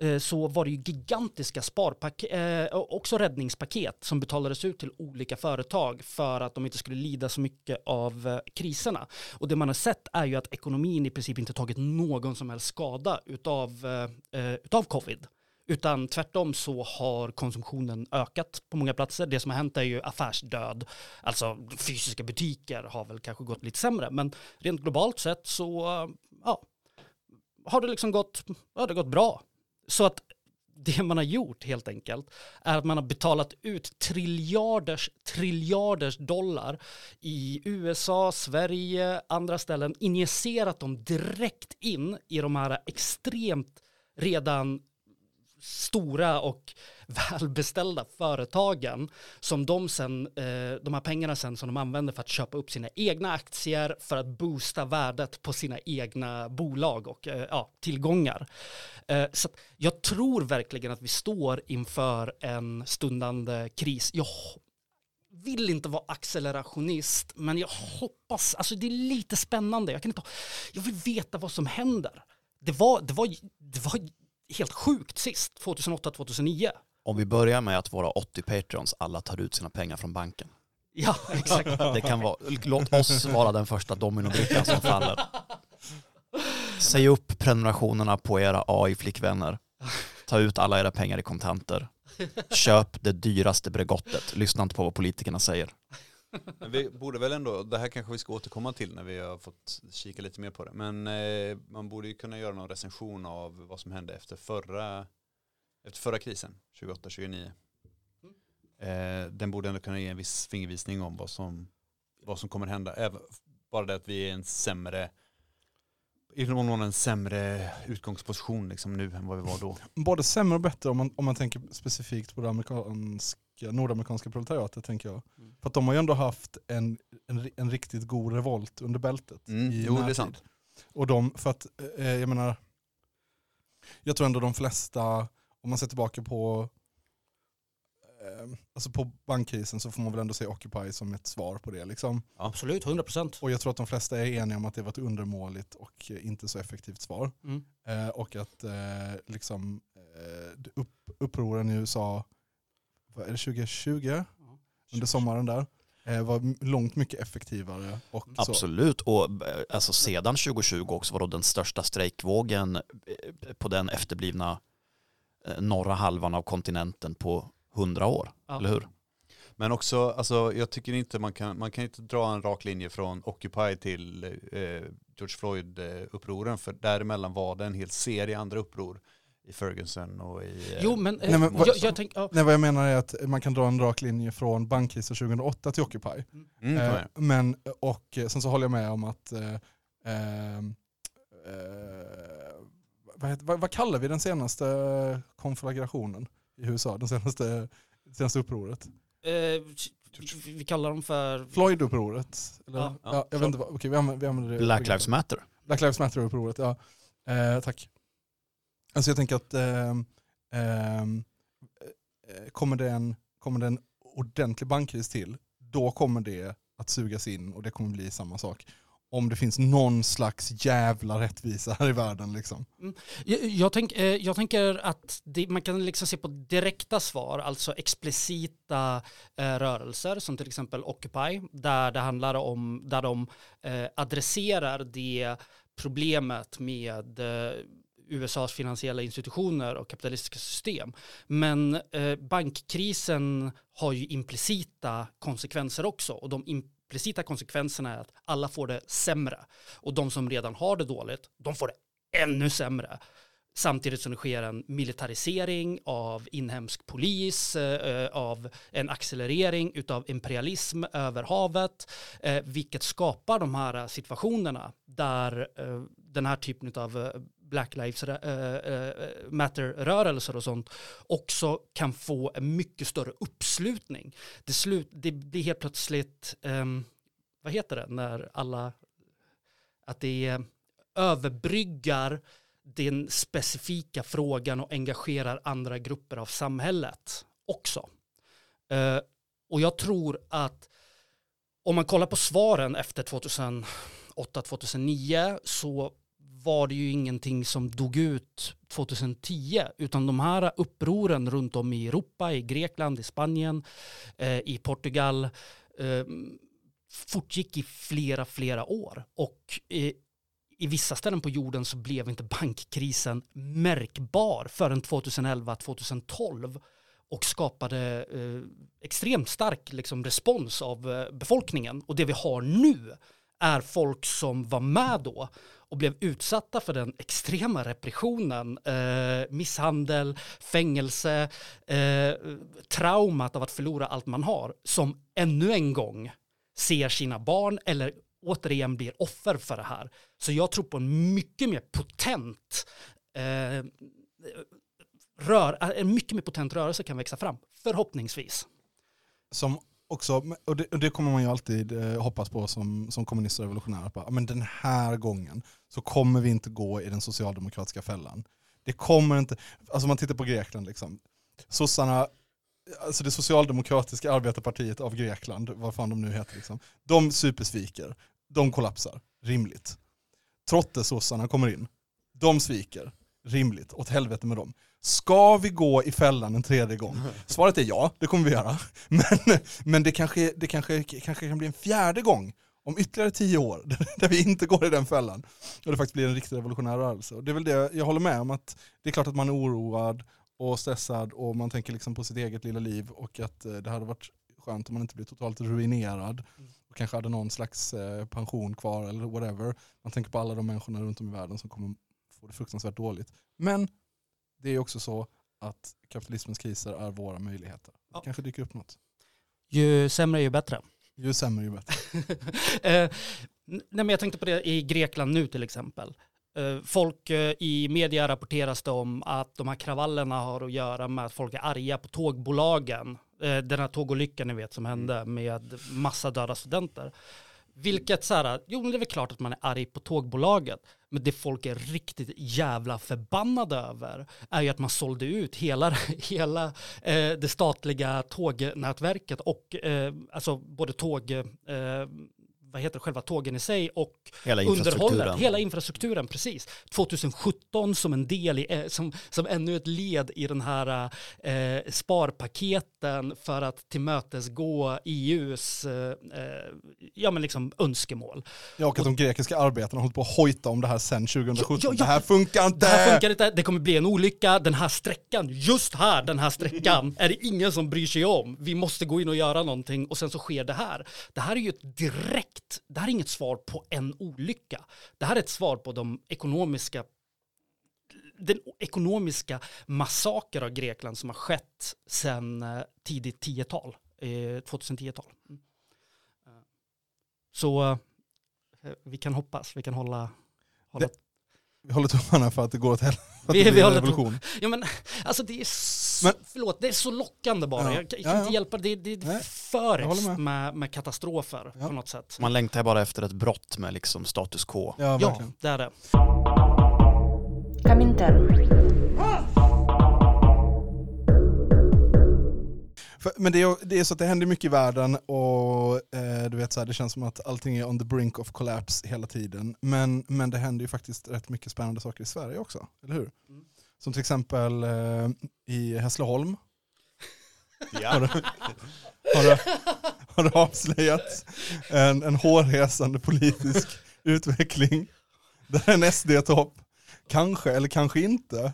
Eh, så var det ju gigantiska sparpaket, eh, och också räddningspaket som betalades ut till olika företag för att de inte skulle lida så mycket av eh, kriserna. Och det man har sett är ju att ekonomin i princip inte tagit någon som helst skada utav, eh, eh utav covid. Utan tvärtom så har konsumtionen ökat på många platser. Det som har hänt är ju affärsdöd. Alltså fysiska butiker har väl kanske gått lite sämre. Men rent globalt sett så eh, ja, har det liksom gått, ja, det har gått bra. Så att det man har gjort helt enkelt är att man har betalat ut triljarders, triljarders dollar i USA, Sverige, andra ställen, injicerat dem direkt in i de här extremt redan stora och välbeställda företagen som de sen, eh, de här pengarna sen som de använder för att köpa upp sina egna aktier för att boosta värdet på sina egna bolag och eh, ja, tillgångar. Eh, så att jag tror verkligen att vi står inför en stundande kris. Jag vill inte vara accelerationist, men jag hoppas, alltså det är lite spännande. Jag, kan inte, jag vill veta vad som händer. Det var, det var, det var helt sjukt sist, 2008-2009. Om vi börjar med att våra 80 patreons alla tar ut sina pengar från banken. Ja, exakt. Det kan vara, låt oss vara den första dominobrickan som faller. Säg upp prenumerationerna på era AI-flickvänner. Ta ut alla era pengar i kontanter. Köp det dyraste Bregottet. Lyssna inte på vad politikerna säger. Men vi borde väl ändå, det här kanske vi ska återkomma till när vi har fått kika lite mer på det, men eh, man borde ju kunna göra någon recension av vad som hände efter förra, efter förra krisen, 28-29. Eh, den borde ändå kunna ge en viss fingervisning om vad som, vad som kommer hända. Även, bara det att vi är en sämre, i någon mån en sämre utgångsposition liksom nu än vad vi var då. Både sämre och bättre om man, om man tänker specifikt på det amerikanska, nordamerikanska proletariatet tänker jag. Mm. För att de har ju ändå haft en, en, en riktigt god revolt under bältet. Mm, i jo, det är sant. Och de, för att eh, jag menar, jag tror ändå de flesta, om man ser tillbaka på eh, Alltså på bankkrisen så får man väl ändå se Occupy som ett svar på det. Liksom. Absolut, 100 procent. Och jag tror att de flesta är eniga om att det var ett undermåligt och eh, inte så effektivt svar. Mm. Eh, och att eh, liksom, eh, upp, upproren i USA, vad är det 2020? Under sommaren där. Eh, var långt mycket effektivare. Och så. Absolut, och eh, alltså sedan 2020 också var då den största strejkvågen eh, på den efterblivna norra halvan av kontinenten på hundra år, Ja. eller hur? Men också, alltså, jag tycker inte man kan, man kan inte dra en rak linje från Occupy till eh, George Floyd-upproren, för däremellan var det en hel serie andra uppror i Ferguson och i... eh, Jo, men, eh, Nej, men vad- jag, jag tänker, ja, Nej, vad jag menar är att man kan dra en rak linje från bankkrisen 2008 till Occupy. Mm, kom Eh, men, och eh, sen så håller jag med om att, eh, eh, eh, vad, heter, vad, vad kallar vi den senaste konflagrationen i USA? Den senaste, senaste upproret? eh, vi kallar dem för... Floyd-upproret? Ja. Ja, jag vet inte, okej, vi använder, vi använder det. Black Lives Matter. Black Lives Matter-upproret, ja. Eh, tack. Alltså jag tänker att eh, eh, kommer, det en, kommer det en ordentlig bankkris till, då kommer det att sugas in och det kommer bli samma sak. Om det finns någon slags jävla rättvisa här i världen. Liksom. Mm. Jag, jag, tänk, eh, jag tänker att det, man kan liksom se på direkta svar, alltså explicita eh, rörelser som till exempel Occupy, där det handlar om, där de eh, adresserar det problemet med eh, USAs finansiella institutioner och kapitalistiska system. Men eh, bankkrisen har ju implicita konsekvenser också och de implicita konsekvenserna är att alla får det sämre och de som redan har det dåligt, de får det ännu sämre. Samtidigt som det sker en militarisering av inhemsk polis, eh, av en accelerering utav imperialism över havet, eh, vilket skapar de här situationerna där eh, den här typen av eh, Black Lives eh, eh, Matter-rörelser och sånt också kan få en mycket större uppslutning. Det, slut, det blir helt plötsligt, um, vad heter det, när alla, att det eh, överbryggar den specifika frågan och engagerar andra grupper av samhället också. Uh, och jag tror att om man kollar på svaren efter 2008-2009 så var det ju ingenting som dog ut 2010 utan de här upproren runt om i Europa, i Grekland, i Spanien, eh, i Portugal eh, fortgick i flera, flera år och eh, i vissa ställen på jorden så blev inte bankkrisen märkbar förrän 2011-2012 och skapade eh, extremt stark liksom, respons av eh, befolkningen. Och det vi har nu är folk som var med då och blev utsatta för den extrema repressionen, eh, misshandel, fängelse, eh, traumat av att förlora allt man har, som ännu en gång ser sina barn eller återigen blir offer för det här. Så jag tror på en mycket mer potent eh, rör, en mycket mer potent rörelse kan växa fram, förhoppningsvis. Som också, och det, och det kommer man ju alltid eh, hoppas på som, som kommunist och revolutionär, men den här gången så kommer vi inte gå i den socialdemokratiska fällan. Det kommer inte, alltså man tittar på Grekland liksom, sossarna alltså det socialdemokratiska arbetarpartiet av Grekland, vad fan de nu heter, liksom, de supersviker, de kollapsar, rimligt. Trottesossarna kommer in, de sviker, rimligt, åt helvete med dem. Ska vi gå i fällan en tredje gång? Svaret är ja, det kommer vi göra. Men, men det, kanske, det kanske, kanske kan bli en fjärde gång om ytterligare tio år där vi inte går i den fällan. Och det faktiskt blir en riktig revolutionär rörelse. Och det är väl det jag håller med om, att det är klart att man är oroad och stressad och man tänker liksom på sitt eget lilla liv och att eh, det hade varit skönt om man inte blir totalt ruinerad och kanske hade någon slags eh, pension kvar eller whatever. Man tänker på alla de människorna runt om i världen som kommer få det fruktansvärt dåligt. Men det är också så att kapitalismens kriser är våra möjligheter. Det ja. kanske dyker upp något. Ju sämre ju bättre. Ju sämre ju bättre. eh, nej men jag tänkte på det i Grekland nu till exempel. Eh, folk eh, i media rapporteras det om att de här kravallerna har att göra med att folk är arga på tågbolagen. Eh, den här tågolyckan ni vet som hände mm. med massa döda studenter. Vilket så här, jo det är väl klart att man är arg på tågbolaget. Men det folk är riktigt jävla förbannade över är ju att man sålde ut hela, hela eh, det statliga tågnätverket och eh, alltså både tåg, eh, vad heter det, själva tågen i sig och hela underhållet, hela infrastrukturen, precis. 2017 som en del i, eh, som, som ännu ett led i den här eh, sparpaketen för att tillmötesgå EUs eh, ja, men liksom önskemål. Ja, och att de grekiska arbetarna har hållit på att hojta om det här sedan 2017. Ja, ja, ja. Det här funkar inte! Det här funkar inte, det kommer bli en olycka, den här sträckan, just här, den här sträckan, är det ingen som bryr sig om. Vi måste gå in och göra någonting och sen så sker det här. Det här är ju ett direkt det här är inget svar på en olycka. Det här är ett svar på de ekonomiska den ekonomiska massaker av Grekland som har skett sedan eh, tidigt 10-tal, 2010-tal. Eh, mm. eh, så vi kan hoppas, vi kan hålla, hålla det, vi håller tummarna för att det går åt helvete. Vi, vi håller revolution. Ja, men, alltså det är så, men, förlåt, det är så lockande bara. Ja, jag, kan ja, inte hjälpa det. Det är för med. Med, med katastrofer på något sätt. Man längtar bara efter ett brott med liksom status quo. Ja, ja det är det. För, men det är, det är så att det händer mycket i världen och eh, du vet så här, det känns som att allting är on the brink of collapse hela tiden. Men, men det händer ju faktiskt rätt mycket spännande saker i Sverige också, eller hur? Mm. Som till exempel eh, i Hässleholm. Ja. Har, du, har, du, har du avslöjat en, en hårresande politisk utveckling där en SD-topp kanske eller kanske inte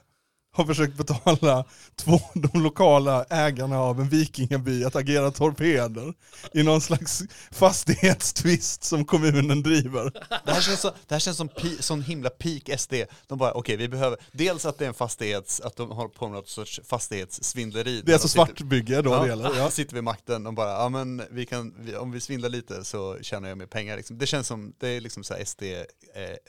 har försökt betala två, de lokala ägarna av en vikingaby att agera torpeder i någon slags fastighetstvist som kommunen driver. Det här känns, så, det här känns som pi, sån himla peak SD. De bara, okej vi behöver, dels att det är en fastighets, att de har på med något sorts fastighetssvindleri. Det är alltså de svartbygge då det gäller. Ja. sitter vid makten, de bara, ja men vi kan, vi, om vi svindlar lite så tjänar jag mer pengar. Liksom. Det känns som, det är liksom så SD eh,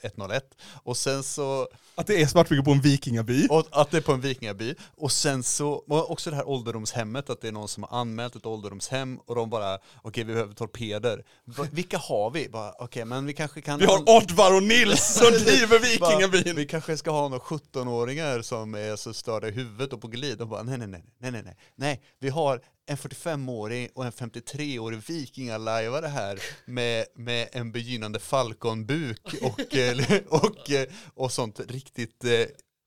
101. Och sen så, Att det är svartbygge på en vikingaby. och att det på en vikingaby. Och sen så, och också det här ålderdomshemmet, att det är någon som har anmält ett ålderdomshem och de bara, okej vi behöver torpeder. Vilka har vi? Okej men vi kanske kan... Vi har Oddvar och Nils som driver vikingabyn. Vi kanske ska ha några 17-åringar som är så störda i huvudet och på glid. De bara nej, nej, nej, nej, nej, nej, nej. Vi har en 45-årig och en 53-årig vikingalajvare här med, med en begynnande falkonbuk och, och, eh, och sånt riktigt eh,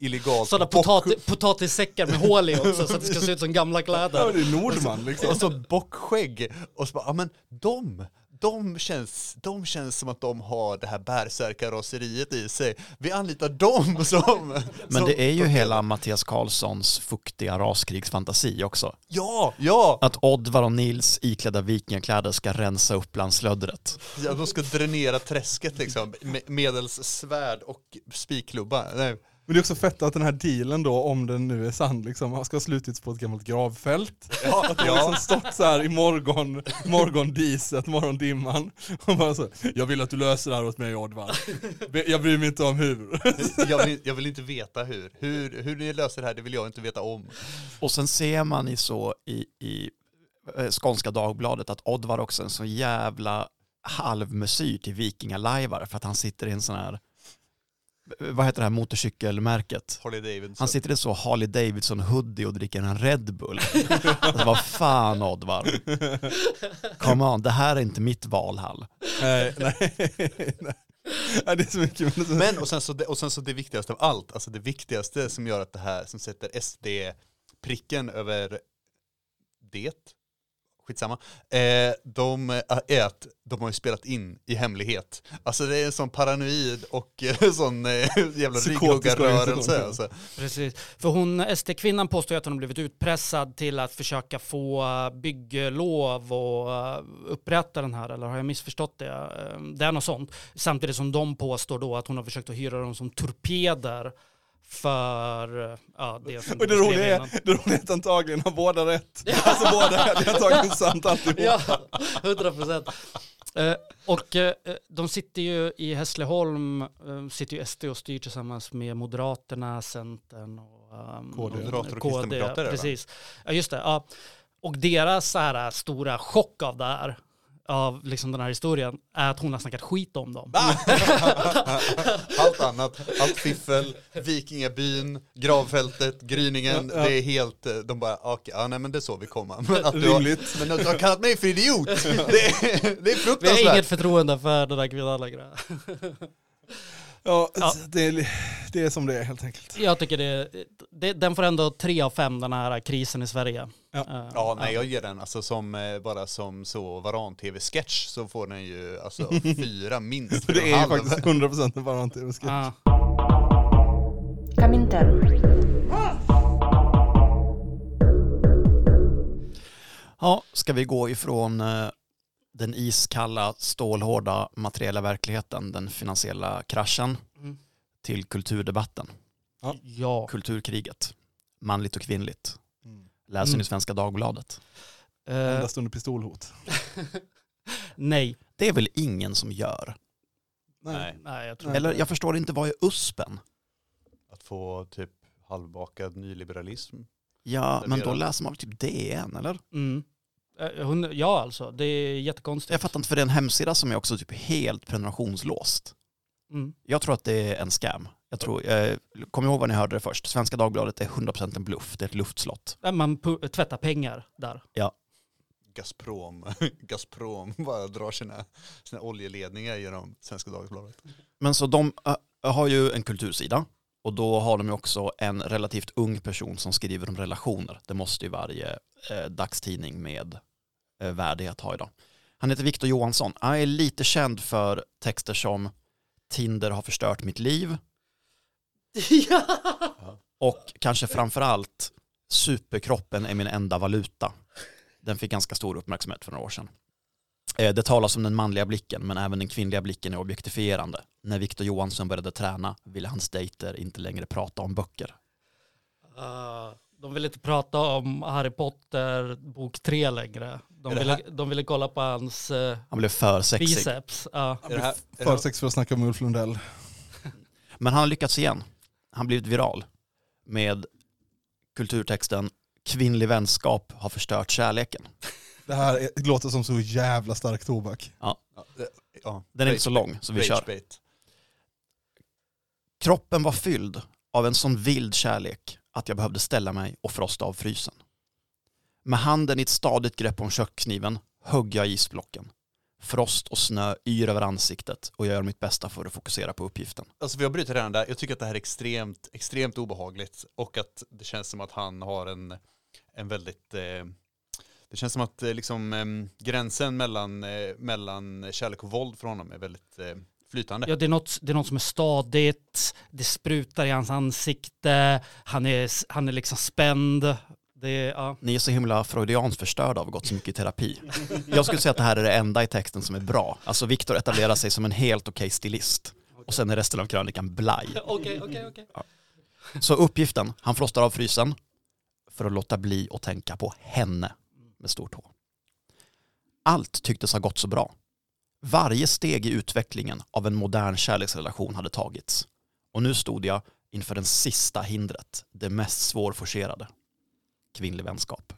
illegalt. Sådana potati, potatissäckar med hål i också så att det ska se ut som gamla Ja, kläder. det är Nordman liksom. Och så bockskägg. Och så bara, ja men de, de känns, de känns som att de har det här bärsärkarraseriet i sig. Vi anlitar dem som... Men det är ju hela Mattias Karlssons fuktiga raskrigsfantasi också. Ja, ja! Att Oddvar och Nils iklädda vikingakläder ska rensa upp bland slöddret. Ja, de ska dränera träsket liksom, med medels svärd och spikklubba. Nej. Men det är också fett att den här dealen då, om den nu är sann, liksom, ska ha slutits på ett gammalt gravfält. Ja, Att de har liksom stått så här i morgon, morgondiset, morgondimman. Och bara så, jag vill att du löser det här åt mig Oddvar. Jag bryr mig inte om hur. jag, vill, jag vill inte veta hur. hur. Hur ni löser det här, det vill jag inte veta om. Och sen ser man i så i, i eh, Skånska Dagbladet att Oddvar också är en så jävla halvmesyr till vikingalajvar för att han sitter i en sån här vad heter det här motorcykelmärket? Harley Davidson. Han sitter i så Harley Davidson hoodie och dricker en Red Bull. alltså, vad fan Oddvar? Come on, det här är inte mitt valhall. Nej, nej, nej. Nej, Det är så mycket. Men och sen, så det, och sen så det viktigaste av allt, alltså det viktigaste som gör att det här, som sätter SD-pricken över det, skitsamma, eh, de eh, är att de har ju spelat in i hemlighet. Alltså det är en sån paranoid och eh, sån eh, jävla rygghuggarrörelse. Alltså. Precis. För hon, SD-kvinnan påstår ju att hon har blivit utpressad till att försöka få bygglov och upprätta den här, eller har jag missförstått det? Det är något sånt. Samtidigt som de påstår då att hon har försökt att hyra dem som torpeder för ja, det som Och det roliga, är, det roliga är att antagligen har båda rätt. Alltså båda, det är antagligen sant alltihop. Ja, 100 procent. Eh, och eh, de sitter ju i Hässleholm, eh, sitter ju SD och styr tillsammans med Moderaterna, Centern och um, KD. Moderater och kristdemokrater, va? Precis. Ja, just det. Ja. Och deras så här, stora chock av det här, av liksom den här historien, är att hon har snackat skit om dem. allt annat, allt fiffel, vikingabyn, gravfältet, gryningen, Ja, ja. det är helt, eh, de bara, okej, ja nej men det såg vi komma. Men att du har, men att du har kallat mig för idiot, det, är- det är Vi har fruktansvärt. inget förtroende för den här kvinnan längre. Ja, Ja. Det, är, det är som det är helt enkelt. Jag tycker det, det, den får ändå tre av fem, den här krisen i Sverige. Ja. Eh, Ja, nej jag ger den alltså som, eh, bara som så varan-tv-sketch så får den ju alltså fyra minst. För det är ju faktiskt 100% en Ja. Comintern. Ja, ska vi gå ifrån eh, den iskalla, stålhårda materiella verkligheten, den finansiella kraschen, Mm. till kulturdebatten, ja. kulturkriget, manligt och kvinnligt. Läser Mm. ni Svenska Dagbladet? Eh, Endast under pistolhot. nej. Det är väl ingen som gör? Nej, nej, jag tror. Eller jag förstår inte, vad är USPen? att få typ halvbakad nyliberalism. Ja, men då läser man typ DN, eller? Mm. Eh, hon, ja, alltså. Det är jättekonstigt. Jag fattar inte, för det är en hemsida som är också typ helt prenumerationslåst. Mm. Jag tror att det är en scam. Jag tror, eh, kom ihåg vad ni hörde det först. Svenska Dagbladet är 100% en bluff. Det är ett luftslott. Där Man tvättar pengar där. Gazprom, Gazprom bara drar sina, sina oljeledningar genom Svenska Dagbladet. Men så de äh, har ju en kultursida och då har de ju också en relativt ung person som skriver om relationer. Det måste ju varje eh, dagstidning med eh, värdighet ha idag. Han heter Viktor Johansson. Han är lite känd för texter som Tinder har förstört mitt liv. Ja. Och kanske framför allt, superkroppen är min enda valuta. Den fick ganska stor uppmärksamhet för några år sedan. Eh, Det talas om den manliga blicken, men även den kvinnliga blicken är objektifierande. När Victor Johansson började träna ville hans dejter inte längre prata om böcker. Uh, de vill inte prata om Harry Potter bok tre längre. De ville, de ville kolla på hans eh, Han blev för sexig. biceps. Här, är det För här, sex för att snacka med Ulf Lundell. Men han har lyckats igen. Han blivit viral med kulturtexten Kvinnlig vänskap har förstört kärleken. Det här är, det låter som så jävla stark tobak. ja, det- ja, Den är inte så lång, så vi kör. Kroppen var fylld av en sån vild kärlek att jag behövde ställa mig och frosta av frysen. Med handen i ett stadigt grepp om kökskniven högg jag isblocken. Frost och snö yr över ansiktet och jag gör mitt bästa för att fokusera på uppgiften. Alltså vi har brutit redan där. Jag tycker att det här är extremt, extremt obehagligt och att det känns som att han har en, en väldigt, eh, det känns som att eh, liksom, eh, gränsen mellan, eh, mellan kärlek och våld för honom är väldigt eh, flytande. Ja, det, är något, det är något som är stadigt, det sprutar i hans ansikte, han är, han är liksom spänd. Är, ja. Ni är så himla freudianskt förstörda av att gått så mycket i terapi. Jag skulle säga att det här är det enda i texten som är bra. Alltså Viktor etablerar sig som en helt okej stilist. Och sen är resten av krönikan blaj. Okej, okej, okej. Så uppgiften, han frostar av frysen för att låta bli att tänka på henne med stort H. Allt tycktes ha gått så bra. Varje steg i utvecklingen av en modern kärleksrelation hade tagits. Och nu stod jag inför det sista hindret, det mest svårforcerade. Kvinnlig vänskap.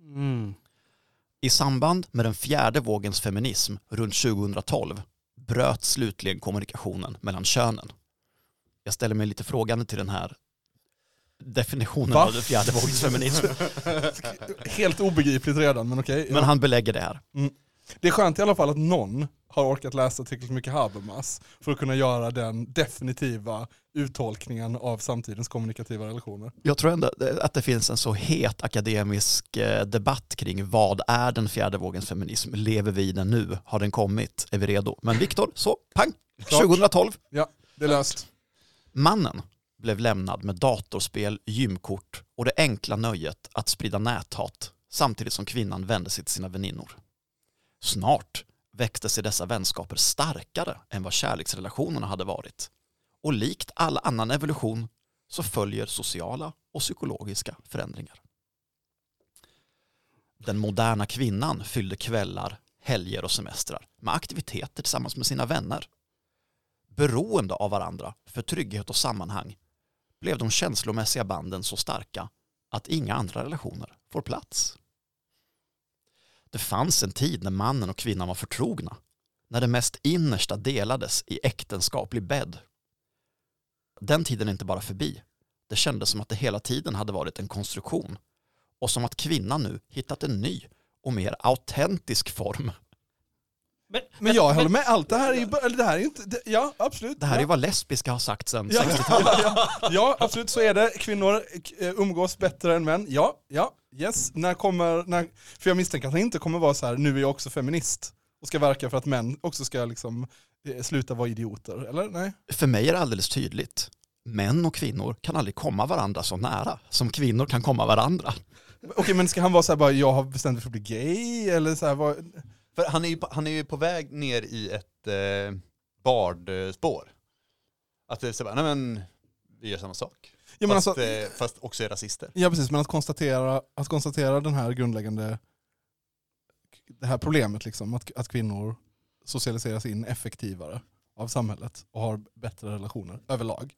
Mm. I samband med den fjärde vågens feminism runt 2012 bröt slutligen kommunikationen mellan könen. Jag ställer mig lite frågande till den här definitionen Va? av den fjärde vågens feminism. Helt obegripligt redan, men okej. Men han belägger det här. Det är skönt i alla fall att någon har orkat läsa tillräckligt mycket Habermas för att kunna göra den definitiva uttolkningen av samtidens kommunikativa relationer. Jag tror ändå att det finns en så het akademisk eh, debatt kring vad är den fjärde vågens feminism? Lever vi i den nu? Har den kommit? Är vi redo? Men Viktor, så pang! Klart. 2012. Ja, det är löst. Mannen blev lämnad med datorspel, gymkort och det enkla nöjet att sprida näthat samtidigt som kvinnan vände sig till sina väninnor. Snart växte sig dessa vänskaper starkare än vad kärleksrelationerna hade varit. Och likt all annan evolution så följer sociala och psykologiska förändringar. Den moderna kvinnan fyllde kvällar, helger och semestrar med aktiviteter tillsammans med sina vänner. Beroende av varandra för trygghet och sammanhang blev de känslomässiga banden så starka att inga andra relationer får plats. Det fanns en tid när mannen och kvinnan var förtrogna, när det mest innersta delades i äktenskaplig bädd. Den tiden är inte bara förbi. Det kändes som att det hela tiden hade varit en konstruktion och som att kvinnan nu hittat en ny och mer autentisk form. Men, Men jag håller med, allt det här är ju, bara- eller det här är inte, det, ja absolut. Det här är ja. vad lesbiska har sagt sedan Ja, 60-talet. ja, ja, absolut så är det. Kvinnor eh, umgås bättre än män. Ja, ja, yes. När kommer, när, för jag misstänker att han inte kommer vara så här, nu är jag också feminist och ska verka för att män också ska liksom eh, sluta vara idioter, eller? Nej? För mig är det alldeles tydligt. Män och kvinnor kan aldrig komma varandra så nära som kvinnor kan komma varandra. Okej, men ska han vara så här bara, jag har bestämt mig för att bli gay, eller så här, vad, För han är ju, på- han är ju på väg ner i ett eh, bardspår. Att det är så bara, nej men vi gör samma sak. Ja, men fast, alltså- eh, fast också är rasister. Ja precis, men att konstatera, att konstatera den här grundläggande, det här problemet liksom, att, att kvinnor socialiseras in effektivare av samhället och har bättre relationer överlag.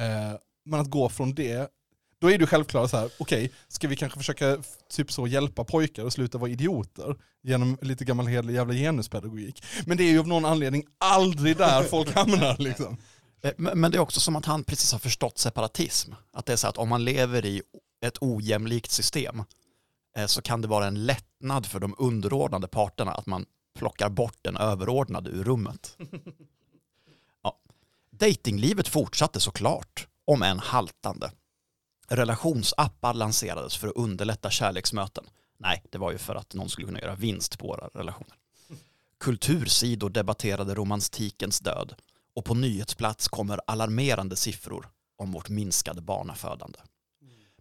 Eh, men att gå från det, då är det självklart så här, okej, ska vi kanske försöka typ så hjälpa pojkar att sluta vara idioter genom lite gammal hederlig jävla genuspedagogik. Men det är ju av någon anledning aldrig där folk hamnar liksom. Eh, Men men det är också som att han precis har förstått separatism. Att det är så att om man lever i ett ojämlikt system eh, så kan det vara en lättnad för de underordnade parterna att man plockar bort den överordnade ur rummet. Ja. Datinglivet fortsatte såklart, om än haltande. Relationsappar lanserades för att underlätta kärleksmöten. Nej, det var ju för att någon skulle kunna göra vinst på våra relationer. Kultursidor debatterade romantikens död och på nyhetsplats kommer alarmerande siffror om vårt minskade barnafödande.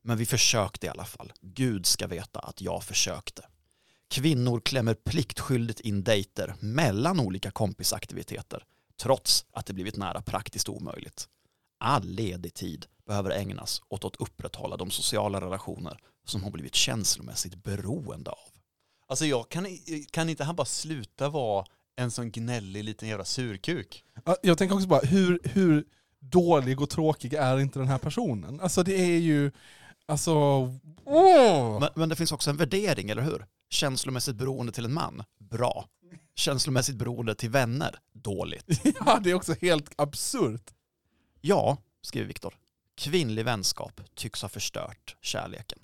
Men vi försökte i alla fall. Gud ska veta att jag försökte. Kvinnor klämmer pliktskyldigt in dejter mellan olika kompisaktiviteter trots att det blivit nära praktiskt omöjligt. All ledig tid behöver ägnas åt att upprätthålla de sociala relationer som hon blivit känslomässigt beroende av. Alltså jag kan, kan inte han bara sluta vara en sån gnällig liten jävla surkuk? Ja, Jag tänker också bara, hur, hur dålig och tråkig är inte den här personen? Alltså det är ju, alltså... åh! Men, men det finns också en värdering, eller hur? Känslomässigt beroende till en man, bra. Känslomässigt beroende till vänner, dåligt. Ja, det är också helt absurt. Ja, skriver Viktor. Kvinnlig vänskap tycks ha förstört kärleken.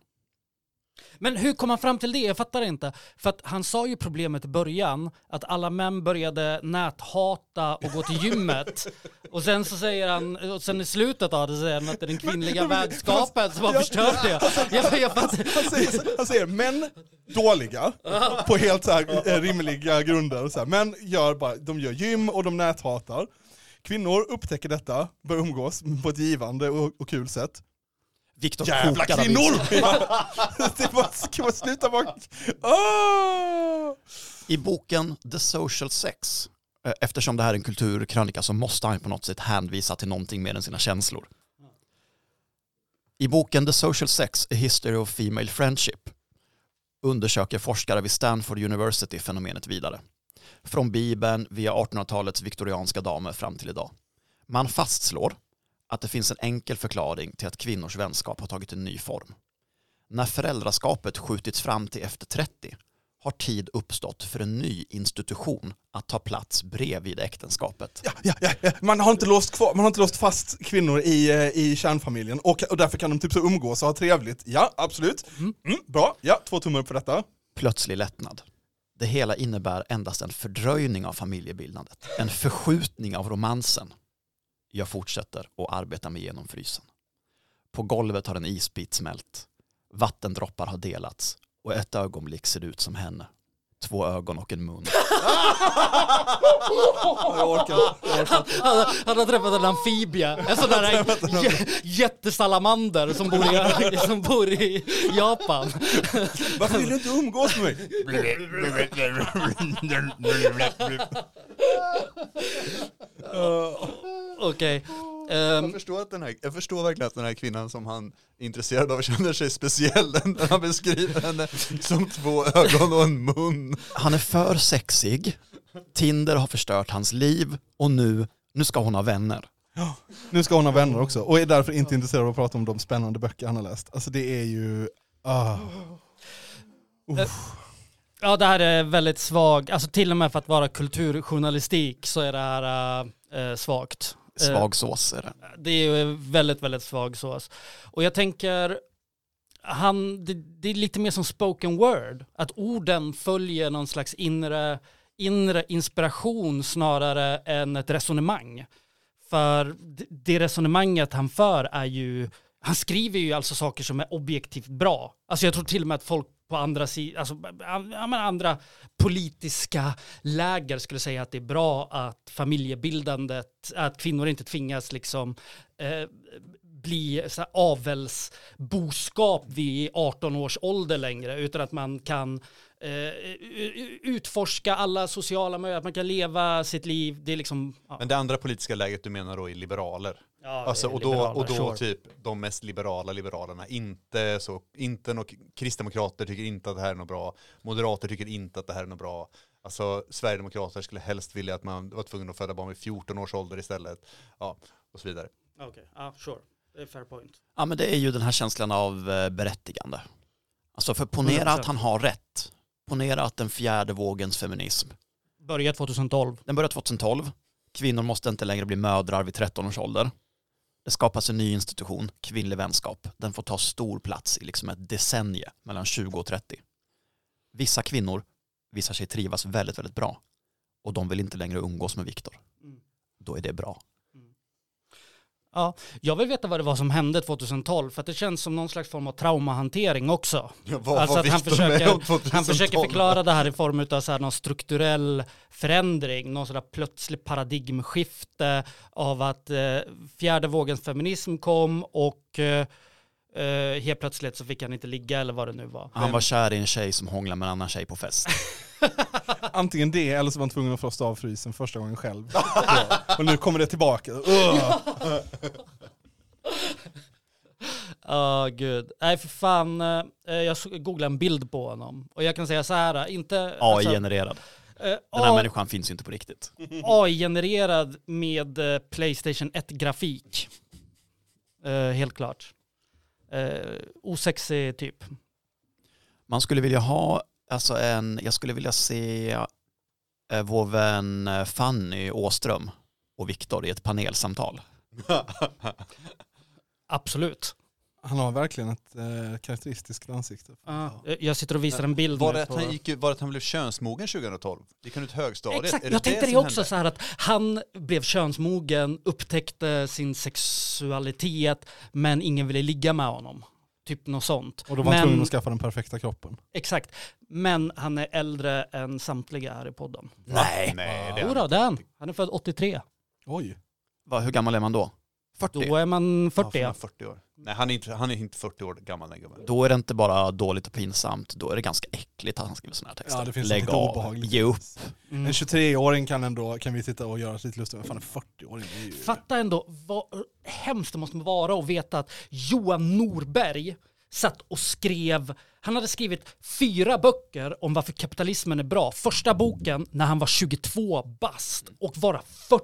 Men hur kom han fram till det? Jag fattar inte. För att han sa ju problemet i början, att alla män började näthata och gå till gymmet. Och sen så säger han, och sen i slutet av det säger han att det är den kvinnliga vänskapen som har förstört det. Jag, jag. Han säger, han säger män dåliga på helt så eh, rimliga grunder. Så här. Män gör bara, de gör gym och de näthatar. Kvinnor upptäcker detta, börjar umgås på ett givande och, och kul sätt. Viktor Jävla kvinnor! det var, ska man sluta bara... Ah! I boken The Social Sex, eh, eftersom det här är en kulturkrönika så måste han på något sätt hänvisa till någonting mer än sina känslor. I boken The Social Sex, A History of Female Friendship undersöker forskare vid Stanford University fenomenet vidare. Från Bibeln via 1800-talets viktorianska damer fram till idag. Man fastslår att det finns en enkel förklaring till att kvinnors vänskap har tagit en ny form. När föräldraskapet skjutits fram till efter 30 har tid uppstått för en ny institution att ta plats bredvid äktenskapet. Ja, ja, ja, ja. Man, har inte låst kvar, man har inte låst fast kvinnor i, eh, i kärnfamiljen och, och därför kan de typ så umgås och ha trevligt. Ja, absolut. Mm, bra, ja, två tummar upp för detta. Plötslig lättnad. Det hela innebär endast en fördröjning av familjebildandet. En förskjutning av romansen. Jag fortsätter och arbetar mig igenom frysen. På golvet har en isbit smält. Vattendroppar har delats och ett ögonblick ser det ut som henne. Två ögon och en mun. Jag orkar, jag orkar. Han, han har träffat en amfibia, en sån där jä- jättesalamander som bor i, som bor i Japan. Varför vill du inte umgås med mig? Okej. Ehm, Jag förstår, att den här, jag förstår verkligen att den här kvinnan som han är intresserad av känner sig speciell när han beskriver henne som två ögon och en mun. Han är för sexig. Tinder har förstört hans liv och nu, nu ska hon ha vänner. Nu ska hon ha vänner också och är därför inte intresserad av att prata om de spännande böcker han har läst. Alltså det är ju... Ah. Ja, det här är väldigt svag, alltså till och med för att vara kulturjournalistik så är det här äh, svagt. Eh, Svag sås är det. Det är väldigt, väldigt svag sås. Och jag tänker, han, det, det är lite mer som spoken word. Att orden följer någon slags inre, inre inspiration snarare än ett resonemang. För det, det resonemanget han för är ju, han skriver ju alltså saker som är objektivt bra. Alltså jag tror till och med att folk på andra sidan, alltså ja, andra politiska läger skulle säga att det är bra att familjebildandet, att kvinnor inte tvingas liksom eh, bli så här avelsboskap vid 18 års ålder längre, utan att man kan eh, utforska alla sociala möjligheter, att man kan leva sitt liv. Det är liksom... Ja, Men det andra politiska läget du menar då är liberaler? ja, Alltså, och då, och då sure. typ de mest liberala liberalerna, inte så, inte något, kristdemokrater tycker inte att det här är något bra, moderater tycker inte att det här är något bra, alltså Sverigedemokrater skulle helst vilja att man var tvungen att föda barn vid 14 års ålder istället, ja, och så vidare. Okej, ja, sure. Det är fair point. Ja men det är ju den här känslan av eh, berättigande. Alltså för ponera 100%. att han har rätt. Ponera att den fjärde vågens feminism, Började 2012. den börjar 2012. Kvinnor måste inte längre bli mödrar vid 13 års ålder. Det skapas en ny institution, kvinnlig vänskap. Den får ta stor plats i liksom ett decennie mellan 20 och 30. Vissa kvinnor visar sig trivas väldigt, väldigt bra. Och de vill inte längre umgås med Viktor. Mm. Då är det bra. Ja, jag vill veta vad det var som hände 2012 för att det känns som någon slags form av traumahantering också. Vad Alltså att han försöker- om 2012? Han försöker förklara det här i form av så här någon strukturell förändring, någon sån där plötslig paradigmskifte av att eh, fjärde vågens feminism kom och eh, eh, helt plötsligt så fick han inte ligga eller vad det nu var. Han var kär i en tjej som hånglade med en annan tjej på fest. Antingen det eller så var han tvungen att frosta av frysen första gången själv. Ja. Och nu kommer det tillbaka. Ja, gud. Nej, för fan. eh, Jag så- googlade en bild på honom. Och jag kan säga så här, inte... alltså, AI-genererad. eh, Den här A- människan finns ju inte på riktigt. AI-genererad med eh, Playstation 1-grafik. Eh, helt klart. Eh, osexig typ. Man skulle vilja ha, alltså en, jag skulle vilja se eh, vår vän eh, Fanny Åström och Viktor i ett panelsamtal. Absolut. Han har verkligen ett eh, karaktäristiskt ansikte. Ja, eh, jag sitter och visar en bild Var det, att han gick, var det att han blev könsmogen 2012? Gick han ut högstadiet? Exakt, Är jag tänkte det, som också hände? så här att han blev könsmogen, upptäckte sin sexualitet, men ingen ville ligga med honom. Typ något sånt. Och då var han Men- tvungen att skaffa den perfekta kroppen. Exakt. Men han är äldre än samtliga här i podden. Nej. Nej, det är Jo han då, inte. det är han. Han är född 83. Oj. Va, hur gammal är man då? 40? Då är man Ja, 40. för han Ja, är 40 år. Nej, han är inte, han är inte 40 år gammal den gubben. Då är det inte bara dåligt och pinsamt, då är det ganska äckligt att han skriver sådana här texter. Ja, det finns Lägg lite av, obehagligt. ge upp. Mm. En 23-åring kan ändå, kan vi sitta och göra oss lite lustiga med. Fan en 40-åring det är ju... Fatta ändå vad hemskt det måste vara att veta att Johan Norberg satt och skrev, han hade skrivit fyra böcker om varför kapitalismen är bra. Första boken när han var 22 bast och vara 40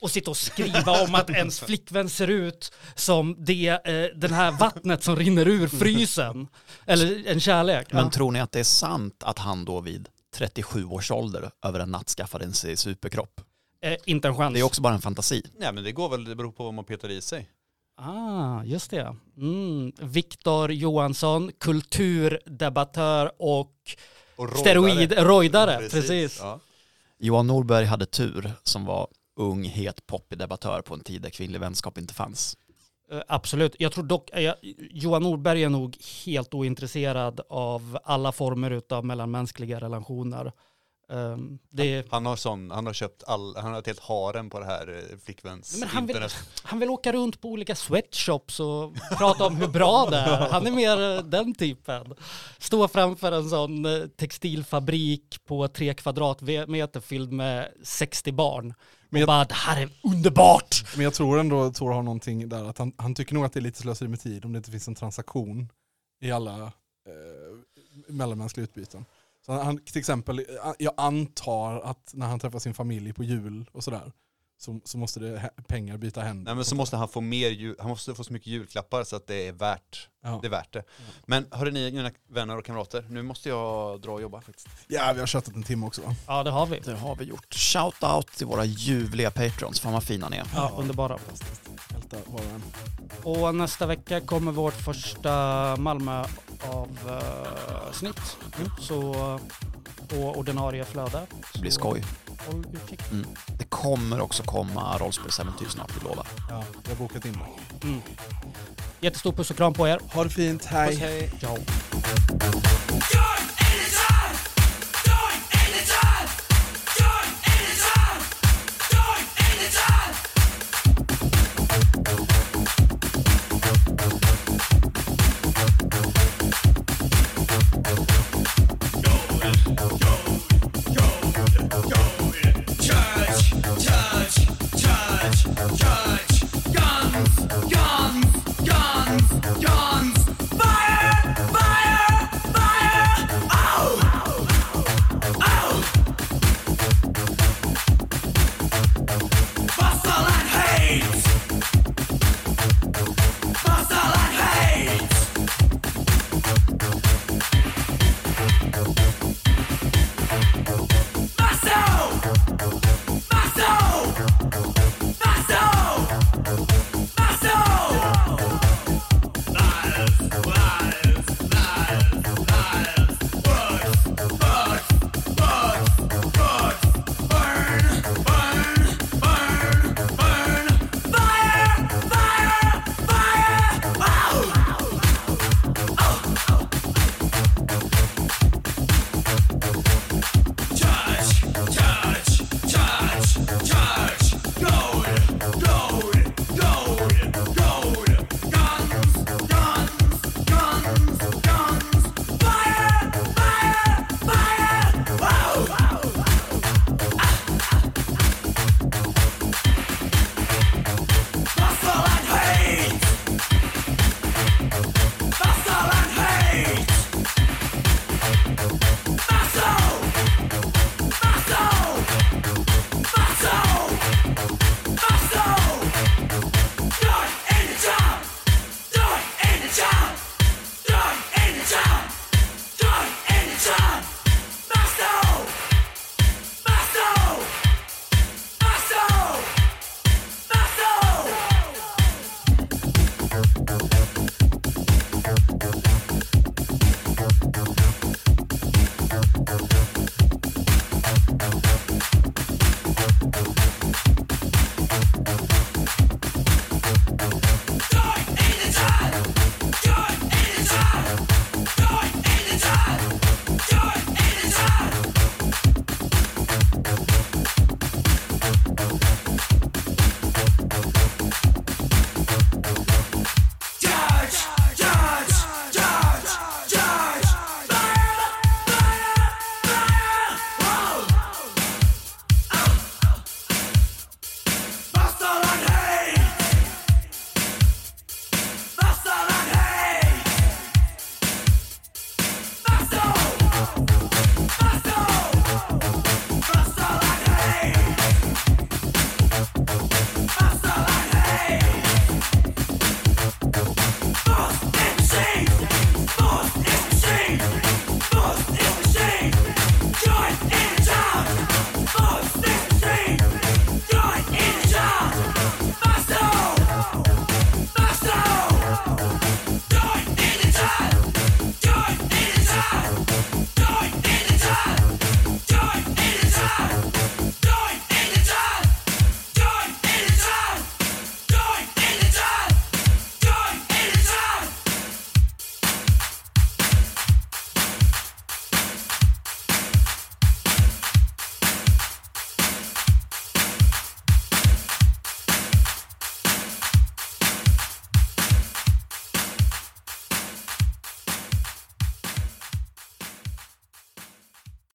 och sitta och skriva om att ens flickvän ser ut som det, eh, den här vattnet som rinner ur frysen. Eller en kärlek. Men Ja. tror ni att det är sant att han då vid 37 års ålder över en natt skaffade en superkropp? Eh, inte en chans. Det är också bara en fantasi. Nej men det går väl, det beror på vad man petar i sig. Ah, just det. Mm. Viktor Johansson, kulturdebattör och Och steroid, rojdare. Precis. Ja. Johan Norberg hade tur som var ung, het, poppig debattör på en tid där kvinnlig vänskap inte fanns. Eh, Absolut. Jag tror dock, eh, Johan Norberg är nog helt ointresserad av alla former av mellanmänskliga relationer. Um, det, Han har sån, han har köpt all, han har ett helt harem på det här eh, flickväns Men han vill- han vill åka runt på olika sweatshops och prata om hur bra det är. Han är mer den typen. Stå framför en sån textilfabrik på tre kvadratmeter fylld med 60 barn. Men jag- bara, det här är underbart! Men jag tror ändå Tor har någonting där, att han, han tycker nog att det är lite slöseri med tid om det inte finns en transaktion i alla eh, mellanmänskliga utbyten. Så han, till exempel, jag antar att när han träffar sin familj på jul och sådär, så, så måste det pengar byta händer. Nej men så måste han få mer, jul, han måste få så mycket julklappar så att det är värt, ja. det är värt det. Men hörde ni mina vänner och kamrater, nu måste jag dra och jobba faktiskt. ja, vi har köttat en timme också va? Ja, det har vi. Det har vi gjort. Shout out till våra ljuvliga patrons, fan vad fina ni är. Ja, underbara. Fantastiskt. Hälta var och en. Och nästa vecka kommer vårt första Malmö-avsnitt. Så på ordinarie flöde. Det blir Så skoj. Håll utkik. Det kommer också komma rollspelsäventyr snart, vi lovar. Ja, vi har bokat in det. Mm. Jättestor puss och kram på er. Ha det fint, hej! Puss, hej. Ciao.